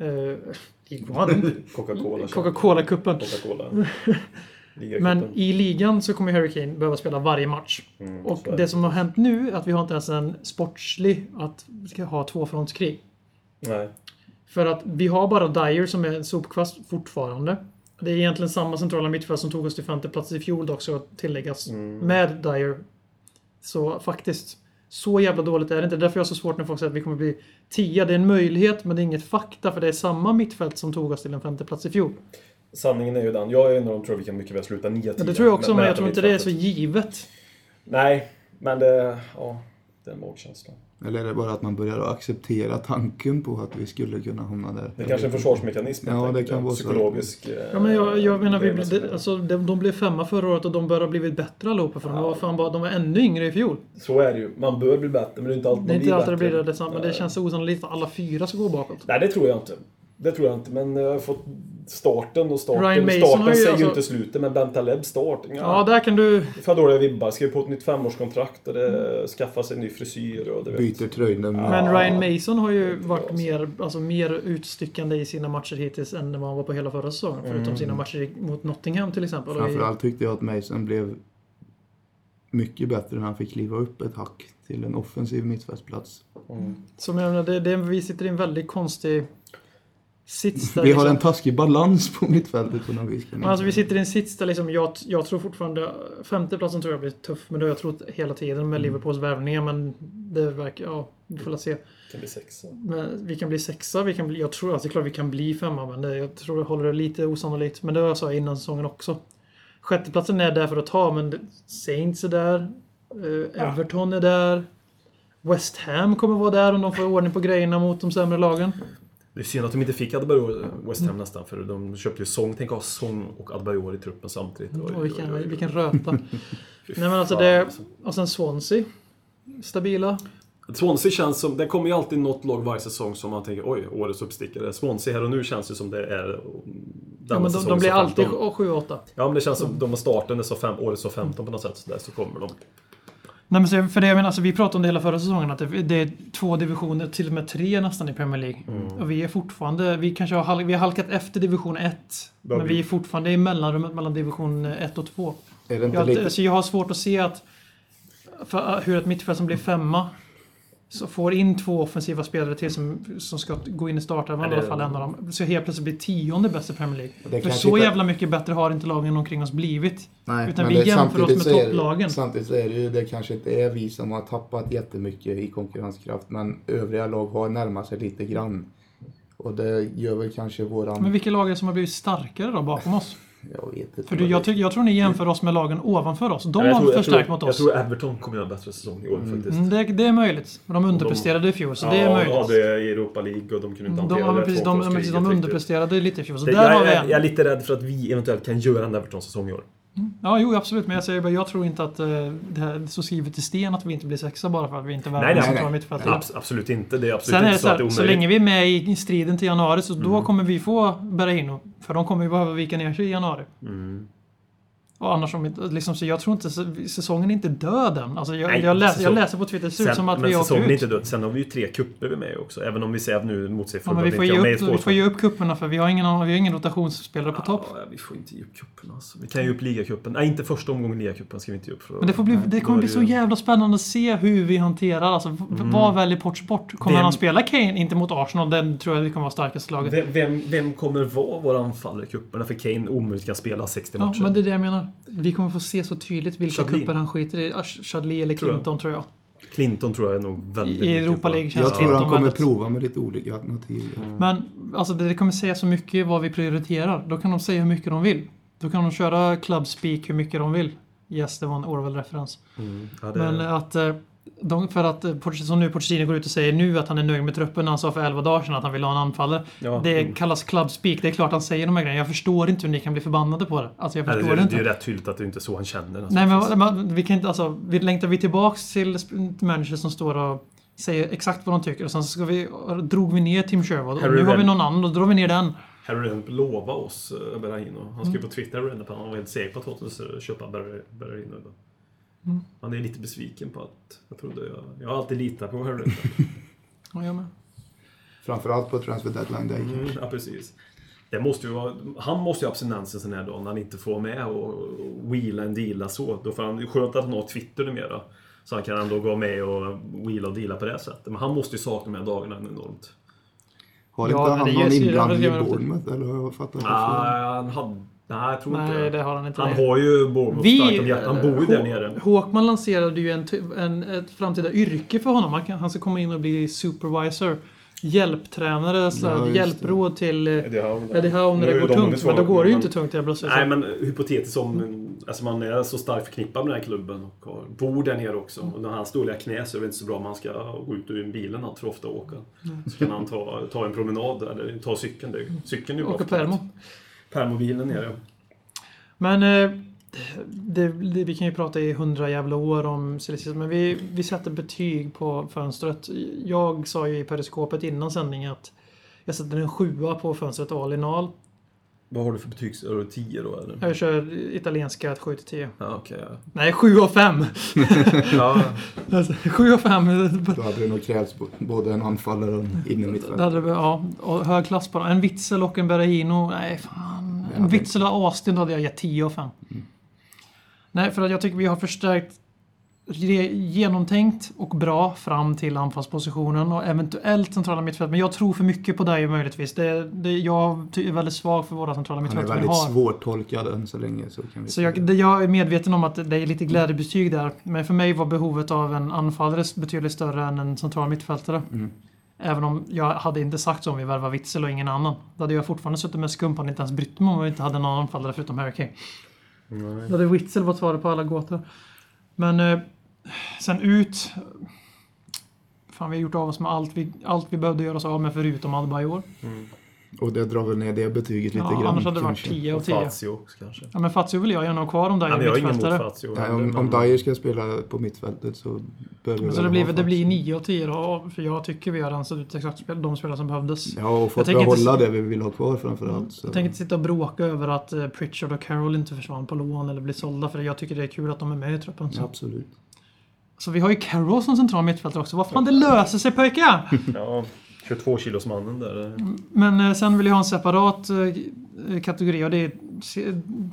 Uh, League One? <laughs> Coca-Cola. Coca-Cola-cupen. Coca-Cola. <laughs> Men i ligan så kommer Harry Kane behöva spela varje match. Mm, Och det som har hänt nu är att vi har inte ens en sportslig att vi ska ha tvåfrontskrig. Nej. För att vi har bara Dyer som är en sopkvast fortfarande. Det är egentligen samma centrala mittfält som tog oss till femte plats i fjol dock, ska tilläggas. Med Dyer. Så faktiskt, så jävla dåligt är det inte. Därför jag har så svårt när folk säger att vi kommer bli tia. Det är en möjlighet, men det är inget fakta. För det är samma mittfält som tog oss till en femte plats i fjol. Sanningen är ju den. Jag är en av dem tror vi kan mycket väl sluta 9 Men det tror jag också, men jag tror inte det är så givet. Nej, men det... Ja, det är magkänslan. Eller är det bara att man börjar acceptera tanken på att vi skulle kunna hamna där? Det är kanske är en försvarsmekanism. Ja, det kan vara så. Psykologisk... eh, Ja, men jag, jag menar, vi, det, alltså, de, de blev femma förra året och de bör ha blivit bättre allihopa. För de, var fan bara, de var ännu yngre i fjol. Så är det ju. Man bör bli bättre, men det är inte alltid Det är inte alltid det bättre. blir det men det känns osannolikt att alla fyra ska gå bakåt. Nej, det tror jag inte. Det tror jag inte, men jag har fått starten och starten. Ryan Mason starten har ju säger alltså- ju inte slutet, men Bentaleb start. Ja, Ja, där kan du... För dåliga vibbar. Skriver på ett nytt femårskontrakt och det skaffar sig en ny frisyr och det vet. Byter tröjnummer. Men Ja. Ryan Mason har ju varit mer, alltså, mer utstyckande i sina matcher hittills än vad han var på hela förra säsongen. Förutom Mm. sina matcher mot Nottingham till exempel. Framförallt tyckte jag att Mason blev mycket bättre när han fick kliva upp ett hack till en offensiv mittfältsplats. Mm. Som jag menar, det, det, vi sitter i en väldigt konstig sits där Vi har liksom. en taskig balans på mittfältet på något vis. Men man alltså vi sitter i en sits där liksom, jag, jag tror fortfarande... Femteplatsen tror jag blir tuff, men det har jag trott hela tiden med Liverpools värvningar. Men det verkar... Ja, vi får väl se. Kan bli sexa. Men vi kan bli sexa, vi kan bli, jag tror att det är klart vi kan bli femma, men det, jag tror jag håller det lite osannolikt. Men det var jag sa innan säsongen också. Sjätteplatsen är där för att ta, men Saints är där. eh, Everton är där. West Ham kommer vara där om de får ordning på grejerna mot de sämre lagen. Det är synd att de inte fick Adebayor West Ham nästan, för de köpte ju Song. Tänk att ha Song och Adebayor i truppen samtidigt. Oj, vilken, oj, oj. vilken röta. <laughs> Nej men alltså det... alltså. Och sen Swansea. Stabila. Swansea känns som... Det kommer ju alltid något lag varje säsong som man tänker oj, årets uppstickare. Swansea här och nu känns det som det är... Ja, men de, de blir alltid 7-8. Ja, men det känns som de har starten, så fem, året så 15 på något sätt. Så där så kommer de. Nej, men så, för det jag menar, alltså, vi pratade om det hela förra säsongen, att det, det är två divisioner, till och med tre nästan i Premier League. Mm. Och vi är fortfarande, vi kanske har, vi har halkat efter division 1. Vad Men vi- vi är fortfarande i mellanrummet mellan division 1 och 2. Är det inte Jag, lite... alltså, jag har svårt att se att för, hur ett mittfält som blir femma så får in två offensiva spelare till som, som ska gå in i startelvan i alla fall en av dem. Så helt plötsligt blir tionde bäst i Premier League. För så inte- jävla mycket bättre har inte lagen omkring oss blivit. Nej, utan vi jämför oss med så är det- topplagen. Samtidigt så är det ju, det kanske inte är vi som har tappat jättemycket i konkurrenskraft, men övriga lag har närmat sig lite grann. Och det gör väl kanske våran... Men vilka lag är det som har blivit starkare då bakom oss? Jag vet inte. För du, jag, tycker- jag tror ni jämför oss med lagen ovanför oss. De jag har jag förstärkt mot Jag oss. tror Everton kommer göra en bättre säsong i år faktiskt. Mm, det, det är möjligt. De underpresterade i fjol, så det är ja, möjligt. Ja, det är i Europa League och de kunde inte De, hantera ja, men det precis, de, ja, de riktigt. underpresterade lite i fjol, så Det, där jag, har vi är, en. jag är lite rädd för att vi eventuellt kan göra en Everton-säsong i år. Ja, jo, absolut. Men jag säger bara, jag tror inte att eh, det här är så skrivet i sten att vi inte blir sexa bara för att vi inte nej, centrala mittfältare. Abs- absolut inte. Det är absolut Sen inte så, så att det är här, så omöjligt. länge vi är med i striden till januari så då Mm. kommer vi få Berahino. För de kommer ju behöva vika ner sig i januari. Mm. Och annars om liksom, så jag tror inte, säsongen är inte död än. Alltså jag, Nej, jag, läser, jag läser på Twitter, det ser ut som att men vi åker säsongen är ut. inte död. Sen har vi ju tre kupper vi med också. Även om vi säger att nu motsäger Ja, vi får, ge är upp, vi får ge upp kupperna för vi har ingen, vi har ingen rotationsspelare på topp. Ja, vi får inte ge upp cupen alltså. Vi kan ge upp ligacupen. Nej, inte första omgången ligacupen ska vi inte ge upp. För Men det, får bli, det kommer är bli så ju- jävla spännande att se hur vi hanterar, alltså v- vad väljer Ports bort? Kommer Vem- han spela Kane? Inte mot Arsenal, den tror jag vi kommer vara starkaste laget. Vem, vem, vem kommer vara vår anfallare i cuperna? För Kane omöjligt kan spela 60 Ja, matcher. men det är det jag menar. Vi kommer få se så tydligt vilka Chadli. kupper han skiter i. Chadli eller Tror jag. Clinton tror jag. Clinton tror jag är nog väldigt I Europa. League känns Jag tror Clinton han kommer väldigt- prova med lite olika alternativ. Men alltså det kommer säga så mycket vad vi prioriterar. Då kan de säga hur mycket de vill. Då kan de köra club speak hur mycket de vill. Yes, det var en Orwell-referens. Mm. Ja, det, Men att... eh, De, för att, eh, som nu Pochettino går ut och säger nu att han är nöjd med truppen. Han sa för 11 dagar sedan att han vill ha en anfallare. ja, Det mm. kallas club speak. Det är klart han säger de här grejerna. Jag förstår inte hur ni kan bli förbannade på det. Alltså jag Nej, förstår det, det det är ju inte. rätt tydligt att det inte är så han känner. Alltså. Nej men man, vi kan inte alltså... Vi längtar vi tillbaks till managers som står och säger exakt vad de tycker och sen så ska vi, drog vi ner Tim Sherwood och nu har vi någon annan och då drar vi ner den. Harry Redknapp lovade oss uh, Berahino. Han skrev Mm. på Twitter att han var helt säker på att skulle köpa Ber- Berahino. Mm. Han är lite besviken på att... Jag trodde jag... Jag har alltid litat på Harry. Ja, jag med. Framförallt på transfer deadline day. Mm, ja, precis. Det måste ju vara, han måste ju ha abstinens en sån här dag när han inte får med och, och wheela en deala så. Då får han, det är skönt att han har Twitter numera. Så han kan ändå gå med och wheela och deala på det sättet. Men han måste ju sakna de här dagarna enormt. Har Ja, inte men han någon inblandning i jag. Bournemouth? Eller jag fattat det fel? Nej, han hade... Nej, jag tror inte Nej, det har han inte. Han har ju Bournemouth starkt om hjärtat. Han bor ju där nere. Håkman lanserade ju en, en, ett framtida yrke för honom. Han, kan, han ska komma in och bli supervisor. Hjälptränare, Ja, hjälpråd till eh, Eddie Howe. När det går de tungt. Men då går det ju inte tungt helt plötsligt. Nej men hypotetiskt om alltså man är så starkt förknippad med den här klubben och har, bor där nere också. Och när hans dåliga knä så är det inte så bra om han ska gå ut ur bilen allt för ofta och åka. Så kan han ta, ta en promenad eller ta cykeln. Det, cykeln är ju bra Åka Permo. Permobilen nere. Men eh, det, det, vi kan ju prata i hundra jävla år om Silesius, men vi, vi sätter betyg på fönstret. Jag sa ju i periskopet innan sändning att jag sätter en sjua på fönstret all in all. Vad har du för betygs... Är du 10 då eller? Jag kör italienska ett 7 till 10. Ja, okej. ja. Nej, 7 av 5! ja. Alltså, 7 av 5. Då hade det nog krävts både en anfallare och en Det innermittfältare. ja, och hög klass på dem. En Witzel och en Berahino. Nej, fan. En Witzel och Austin hade jag gett 10 av 5. Nej, för att jag tycker vi har förstärkt genomtänkt och bra fram till anfallspositionen och eventuellt centrala mittfält. Men jag tror för mycket på dig möjligtvis. Det, det, jag är väldigt svag för våra centrala Han är väldigt svårtolkad än så länge. Så kan vi Så jag, det, jag är medveten om att det är lite glädjebetyg där. Men för mig var behovet av en anfallare betydligt större än en central mittfältare. Mm. Även om jag hade inte sagt så om vi värvar Witzel och ingen annan. Då hade jag fortfarande suttit med skumpan och inte ens brytt mig om vi inte hade någon anfallare förutom Harry Kane. Då hade Witzel varit svaret på alla gåtor. Men eh, sen ut... Fan, vi har gjort av oss med allt vi, allt vi behövde göra oss av med förutom Adebayor. Och det drar väl ner det betyget lite Ja, grann. annars hade det varit kanske. 10 av Och 10. Fazio också kanske. Ja, men Fazio vill jag gärna ha kvar om Ja, ingen emot mittfältare. Fazio. Nej, om, om Dyer ska spela på mittfältet så Men så väl det ha blir, det blir Fazio. 9 av 10 då, för jag tycker vi har rensat ut exakt de spelare som behövdes. Ja, och fått inte behålla det vi vill ha kvar framförallt. Så. Jag tänker inte sitta och bråka över att eh, Pritchard och Carroll inte försvann på lån eller blir sålda, för jag tycker det är kul att de är med i truppen. Så, Absolut. så vi har ju Carroll som central mittfältare också. Vad fan, det löser sig pojkar! Ja, 22 kilos mannen där. Men eh, sen vill jag ha en separat eh, kategori och det är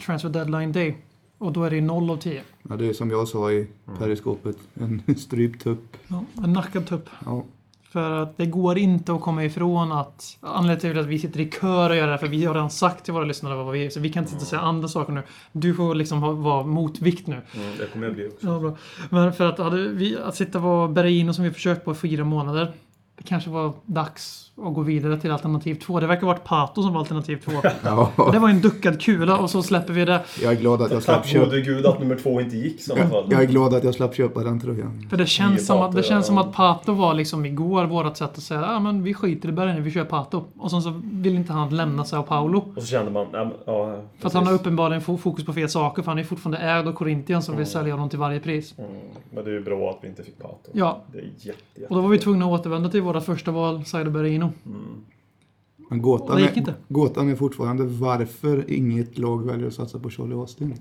transfer deadline day. Och då är det 0 av 10. Ja, det är som jag sa i periskopet. En <laughs> strypt tupp. Ja, en nackad tupp. Ja. För att det går inte att komma ifrån att anledningen till att vi sitter i kör och gör det här, för vi har redan sagt till våra lyssnare vad vi är, så vi kan inte sitta och säga andra saker nu. Du får liksom ha, vara motvikt nu. Mm, det kommer jag bli också. Ja, bra. Men för att hade vi, att sitta och vara Berino som vi försökt på i fyra månader. Det kanske var dags att gå vidare till alternativ två. Det verkar ha varit Pato som var alternativ två. <laughs> Ja, Och det var en duckad kula och så släpper vi det. jag är glad att jag slapp köpa. gode gud att nummer två inte gick i sådana fall. Jag är glad att jag slapp köpa den tröjan. För det Nio känns, som att, det Pato, känns som ja. att Pato var liksom igår vårat sätt att säga ah, men vi skiter i Berino, vi kör Pato. Och sen så vill inte han lämna Sao Paulo. Och så kände man, ja, ja För att han har uppenbarligen fo- fokus på fel saker, för han är fortfarande ägd av Corinthians som vill sälja honom till varje pris. Mm, men det är ju bra att vi inte fick Pato. Ja, Det är jätte, jätte. och då var vi tvungna att återvända till våra första val, Saido Berino. Men Och gåtan det gick är, inte. gåtan är fortfarande varför inget lag väljer att satsa på Charlie Austin.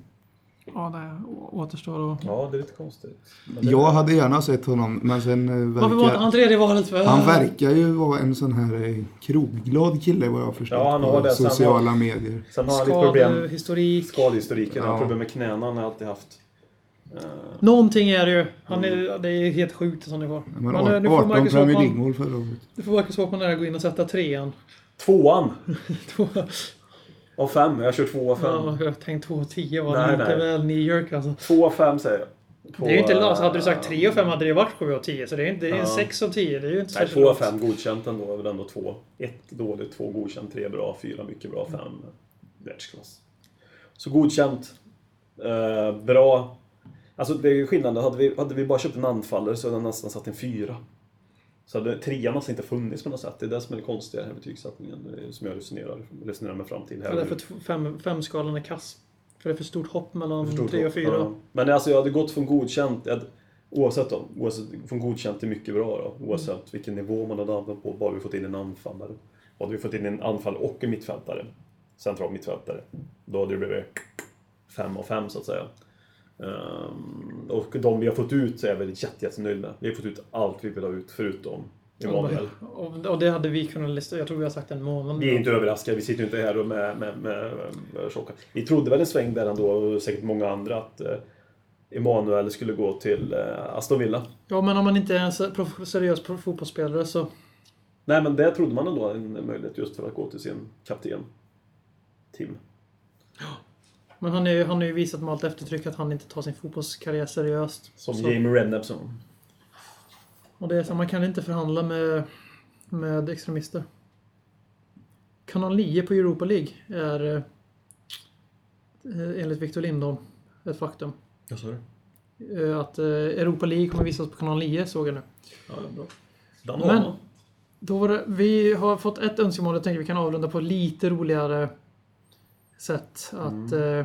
Ja, det återstår att... Ja, det är lite konstigt. Men det- Jag hade gärna sett honom, men sen eh, Varför var inte han verkar... tredje valet för? Han verkar ju vara en sån här eh, krogglad kille vad jag har förstått Ja, han har det. Sen sociala medier. Sen har han lite problem. Skadehistorik. Skadehistoriken, han har Ja. problem med knäna han har alltid haft. Eh, Någonting är det ju. Han är, det är helt sjukt som det var. Men Men, eh, nu får 18 Marcus Premier League-mål förra året. nu får Marcus Håkman gå in och sätta trean. Tvåan <laughs> Två- av fem. Jag kör två av fem. Ja, jag tänkte två och tio var Nej, nej. väl New York alltså. Två av fem säger jag. Två, Det är ju inte alltså, Hade du sagt tre och fem hade det varit sju och tio. Så det är, inte, det är Ja. sex och tio. Det är ju inte Nej, så två av lågt. fem godkänt ändå. är väl ändå två. Ett dåligt, två godkänt, tre bra, fyra mycket bra, fem världsklass. Så godkänt. Eh, bra. Alltså det är ju skillnaden. Hade vi, hade vi bara köpt en anfallare så hade den nästan satt en fyra. Så hade trean alltså inte funnits på något sätt. Det är det som är det konstiga här betygssättningen. eh, Som jag resonerar, resonerar mig fram till här. Ja, därför att fem, femskalan är kass. För det är för stort hopp mellan tre och fyra. Ja. Men alltså jag hade gått från godkänt, jag hade- oavsett då, oavsett, från godkänt till mycket bra då, oavsett Mm. vilken nivå man hade hamnat på, bara vi fått in en anfallare. Och hade vi fått in en anfall och en mittfältare, central mittfältare, då hade det blivit fem av fem så att säga. Ehm, och de vi har fått ut så är jag väldigt jätte, jättenöjd med. Vi har fått ut allt vi vill ha ut förutom Emanuel. Och, och det hade vi kunnat lista. Jag tror vi har sagt en månad. Vi är inte överraskade, vi sitter ju inte här och med, med, med, med tjocka. Vi trodde väl en sväng där ändå, och säkert många andra, att eh, Emanuel skulle gå till eh, Aston Villa. Ja, men om man inte är en seriös fotbollsspelare så... Nej, men det trodde man ändå en möjlighet just för att gå till sin kapten. Tim. Men han, är, ju- han har ju visat med allt eftertryck att han inte tar sin fotbollskarriär seriöst. Som Så- Jamie Redknappsson. Och det är så, man kan inte förhandla med, med extremister. Kanal 9 på Europa League är eh, enligt Victor Lindholm ett faktum. Jag sa det. Eh, Att eh, Europa League kommer visas på kanal 9 såg jag nu. Ja, bra. Dan Men-. Då var det, vi har fått ett önskemål jag tänker vi kan avrunda på lite roligare sätt. Att, eh,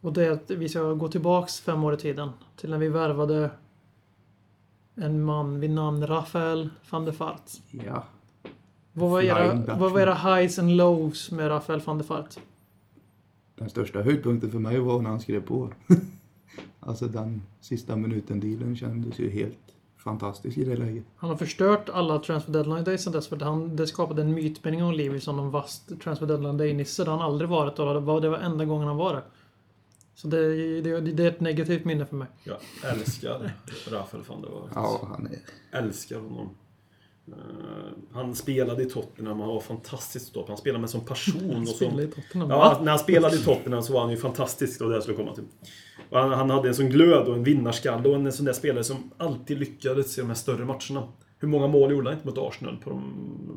och det är att vi ska gå tillbaks fem år i tiden. Till när vi värvade en man vid namn Rafael van der Fart. Ja. Vad var, era, vad var era highs and lows med Rafael van der Fart? Den största höjdpunkten för mig var när han skrev på. <laughs> alltså den sista minuten-dealen kändes ju helt fantastisk i det läget. Han har förstört alla transfer deadline days sen dess för att han, det skapade en mytbildning om Levi som någon vass transfer deadline day-nisse. Det har han aldrig varit och det var, det var enda gången han var där. Så det, det, det är ett negativt minne för mig. Jag älskar Rafael van der Vaart. Ja, han är... älskar honom. Eh, han spelade i Tottenham, han var fantastisk då. Han spelade med passion. och sån, <laughs> Spelade i Tottenham. Ja, Va? när han spelade i Tottenham så var han ju fantastisk. Var det jag skulle komma till. Och han, han hade en sån glöd och en vinnarskalle och en sån där spelare som alltid lyckades i de här större matcherna. Hur många mål gjorde han inte mot Arsenal? På de,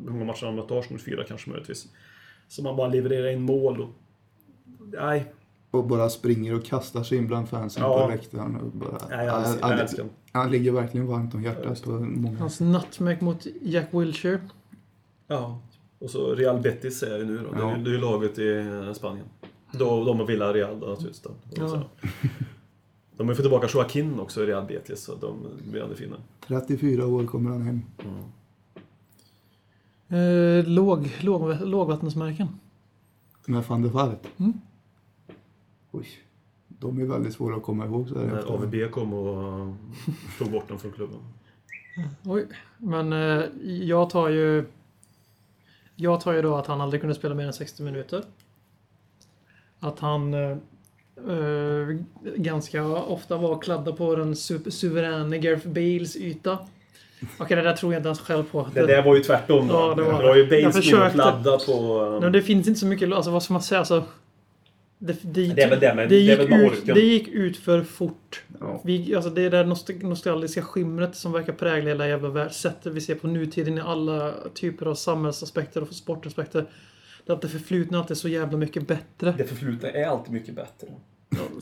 hur många matcher han mött Arsenal? Fyra kanske möjligtvis. Så man bara levererar in mål och... Nej, Och bara springer och kastar sig in bland fansen Ja. på läktaren. Och bara, nej jag älskar, jag älskar honom. han ligger verkligen varmt om hjärtat många. Hans nutmeg mot Jack Wilshere. Ja. Och så Real Betis är ju nu då. Det är Ja. ju det är ju laget i Spanien. Då, de och Villarreal då naturligtvis. Då. Ja. De har ju fått tillbaka Joaquin också i Real Betis, så de blir ännu finare. 34 år kommer han hem. Eh, låg, låg, lågvattensmärken. Med van der Vaart. Mm. Oj. De är väldigt svåra att komma ihåg så här När. AVB kom och eh, tog bort dem från klubben. Oj. Men eh, jag tar ju... Jag tar ju då att han aldrig kunde spela mer än 60 minuter. Att han eh, eh, ganska ofta var kladdad på den su- suveräna Gareth Bales yta. Okej, det där tror jag inte ens själv på. Det där var ju tvärtom då. Ja, det var det var ju det. Jag Bale som försökte. kladdat på... Men det finns inte så mycket, alltså vad ska man säga, alltså... Det, det, Det är väl det det det gick ut, det gick ut för fort. Ja. Vi, alltså det är det där nostalgiska skimret som verkar prägla hela jävla värld. Sättet vi ser på nutiden i alla typer av samhällsaspekter och sportaspekter. Att det förflutna alltid är så jävla mycket bättre. Det förflutna är alltid mycket bättre.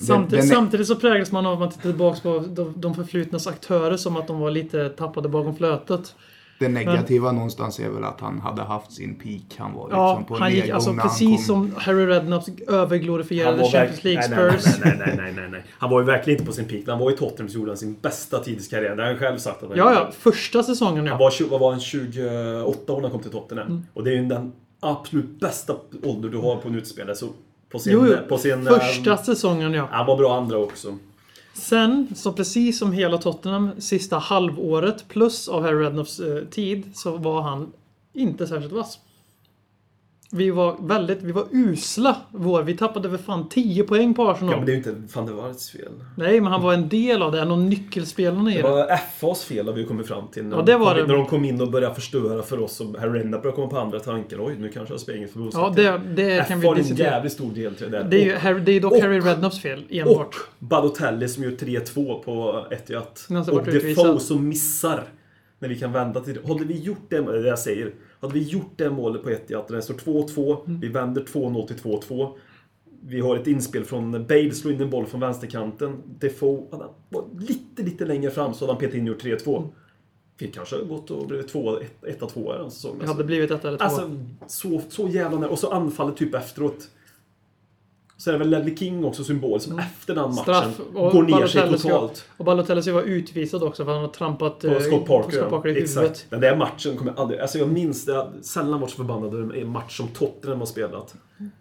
Samtidigt, är- samtidigt så präglas man av att man tittar tillbaka på de, de förflutnas aktörer som att de var lite tappade bakom flötet. Det negativa någonstans är väl att han hade haft sin peak. Han var Ja, liksom på han gick alltså när han precis kom. som Harry Redknapp överglorifierade var Champions verk- League nej, nej, Spurs. Nej, nej, nej, nej, nej. Han var ju verkligen inte på sin peak. När han var i Tottenham så gjorde han sin bästa tid i karriären. Det har han själv sagt. Att han Ja, ja. Första säsongen Han ja. var, tjugo- vad var han, 28 år när han kom till Tottenham. Mm. Och det är ju den absolut bästa ålder du har på en utespelare. Så på sin... Jo. På sin Första ehm, säsongen ja. Han var bra andra också. Sen, så precis som hela Tottenham sista halvåret plus av Harry Redknapps eh, tid så var han inte särskilt vass. Vi var väldigt, vi var usla. Vår, vi tappade för fan 10 poäng på Arsenal. Ja, men det är ju inte van der Waarts fel. Nej, men han var en del av det. En av nyckelspelarna i Det det. var FAs fel har vi kommit fram till. När, Ja, de det var kom, in- det. när de kom in och började förstöra för oss. Och Harry Redknapp började komma på andra tankar. Oj, nu kanske jag spelar inget Ja, förbundskapten. det, det F kan vi en diskutera. jävligt stor del till det. Det är, ju Harry, det är dock och- Harry Redknapps fel Och enbart. Balotelli som gör 3-2 på Etihad. Och. Defoe som missar. När vi kan vända till det. Hade vi gjort det, det jag säger. Hade vi gjort det målet på Etihad, där det står 2-2, Mm. vi vänder 2-0 till 2-2. Vi har ett inspel från Bale, slår in en boll från vänsterkanten. Defoe han var lite, lite längre fram så hade han petat in och gjort 3-2. Vi kanske gått och blivit 1-2 den säsongen. Det hade blivit ett eller två. Alltså, så, så jävla nära. Och så anfallet typ efteråt. Så är det väl Ledley King också symbol som efter den matchen Mm. Straff. Går ner sig Balotelli ska- totalt. Och Balotelli ska vara utvisad också för han har trampat På eh, Scott Parker, Scott Parker i ja. huvudet. Exakt. Den där matchen kommer jag aldrig... Alltså jag minns det. Jag sällan varit så förbannad över en match som Tottenham har spelat.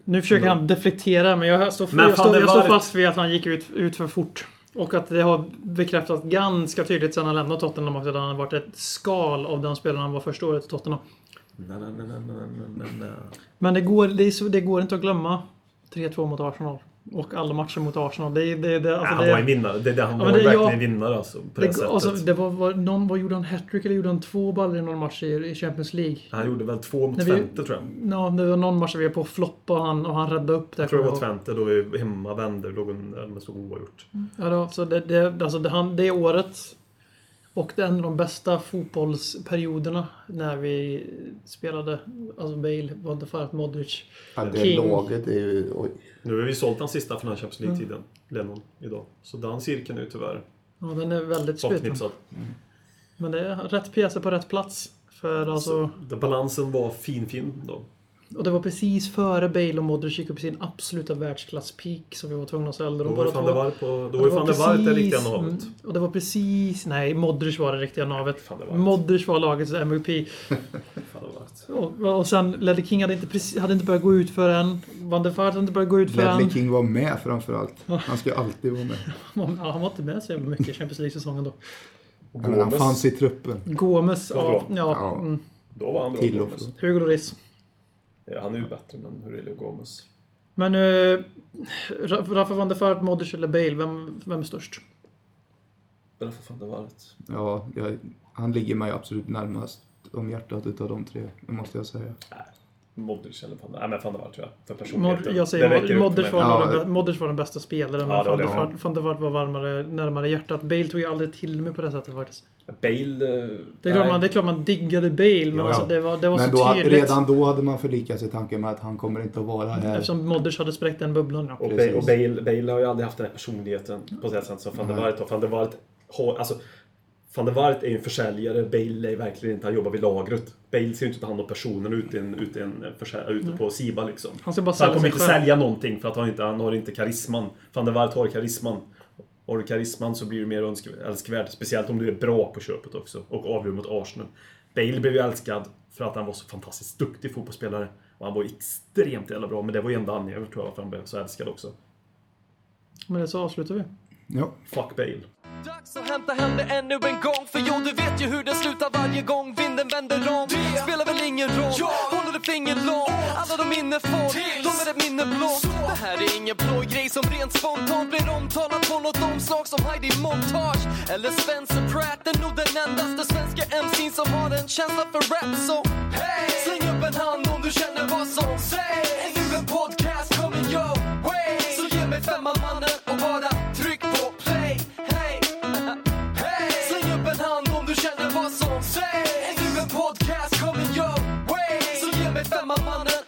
Nu försöker han deflektera, men jag står, Men jag står, jag står var- fast vid att han gick ut, ut för fort. Och att det har bekräftats ganska tydligt sedan han lämnade Tottenham också. Att han har varit ett skal av den spelaren han var första året i Tottenham. Na, na, na. Men det går, det, så, det går inte att glömma 3-2 mot Arsenal. Och alla matcher mot Arsenal. Det, det, det, Ja, alltså han det, var en vinnare. Det, det, han Ja, var verkligen jag- en vinnare alltså. På det, det, sättet. alltså, det var, var, någon, vad gjorde han? Hattrick eller gjorde han två baller i någon match i, i Champions League? Han gjorde väl två mot Twente tror jag. Ja, det var någon match där vi var på att floppa och han, och han räddade upp det. Jag tror det var. Twente då vi hemma vände. Låg under med stod oavgjort. Ja, då, så det, det, alltså det, han, det året och det är en av de bästa fotbollsperioderna när vi spelade, alltså Bale, Van der Vaart, Modric. Ja, det King. laget är ju... Oj. Nu har vi sålt den sista för den här Champions Mm. League-tiden. Lennon idag. Så den cirkeln är ju tyvärr Ja, den är väldigt sluten. Men det är rätt pjäser på rätt plats. För alltså, Så balansen var fin, fin då. Och det var precis före Bale och Modric gick upp i sin absoluta världsklass-peak som vi var tvungna att sälja. Då var fan två- det var på... Då Och var ju fan det var det precis- riktiga navet. mm, Och det var precis... Nej, Modric var det riktiga navet. Var- Modric var lagets MVP. <laughs> Och, och sen Ledley King hade inte, precis, hade inte börjat gå ut för än. Van der Vaart hade inte börjat gå ut för Ledley än. King var med framförallt. Han ska alltid vara med. <laughs> Ja, han var inte med så mycket i Champions League-säsongen då. Men han Gomes, fanns i truppen. Gomes, ja. ja, Ja. Mm, Då var han bra. Hugo Lloris. Ja, han är ju bättre än Aurelio Gomes. Men uh, Rafa van der Vaart, Modric eller Bale, vem, vem är störst? Fan det var det. Ja, jag, han ligger mig absolut närmast om hjärtat utav de tre. Det måste jag säga. Modric eller van, nej, men van der Vaart tror jag. För Mod, personligheten. jag säger Mod- väcker upp Modric var, Ja. den, Modric var den bästa spelaren, Ja, men det van var der van der Vaart var varmare, närmare hjärtat. Bale tog jag aldrig till mig på det sättet faktiskt. Bale... eh, Det är, klart man, det är klart man diggade Bale, men Ja, ja. alltså det var, det var Men så då, tydligt. redan då hade man förlikat sig i tanken med att han kommer inte att vara här. Eftersom Modric hade spräckt den bubblan. Ja. Och. Bale, och Bale, Bale har ju aldrig haft den här personligheten på det sättet som van der Nej. Vaart har. Van der Vaart har... Alltså, van der Vaart är ju en försäljare. Bale är verkligen inte... Han jobbar vid lagret. Bale ser ju inte ta hand om personen ute, en, ute, en försälj- ute på Siba liksom. Han ska bara han kommer inte själv. sälja någonting för att han, inte, han har inte karisman. Van der Vaart har karisman. Har du karisman så blir du mer älskvärd. Speciellt om du är bra på köpet också. Och avgör mot Arsenal. Bale blev ju älskad för att han var så fantastiskt duktig fotbollsspelare. Och han var extremt jävla bra. Men det var ju enda anledningen tror jag varför han blev så älskad också. Men det så avslutar vi. Ja. Fuck Bale. Dags att hämta hem det ännu en gång För jo, du vet ju hur det slutar varje gång vinden vänder om Det spelar väl ingen roll Håller ett finger långt. Alla de minne får De är ett minne blått Det här är ingen blå grej som rent spontant blir omtalat på något omslag som Heidi Montage Eller Spencer Pratt. Är nog den endaste svenska MC'n som har en känsla för rap Så hey! släng upp en hand om du känner vad som sägs. Är nu en podcast coming your way Så ge mig femman mannen och bara tryck på play Hey! Hey! Släng upp en hand om du känner vad som sägs. Är nu en podcast coming your way Så ge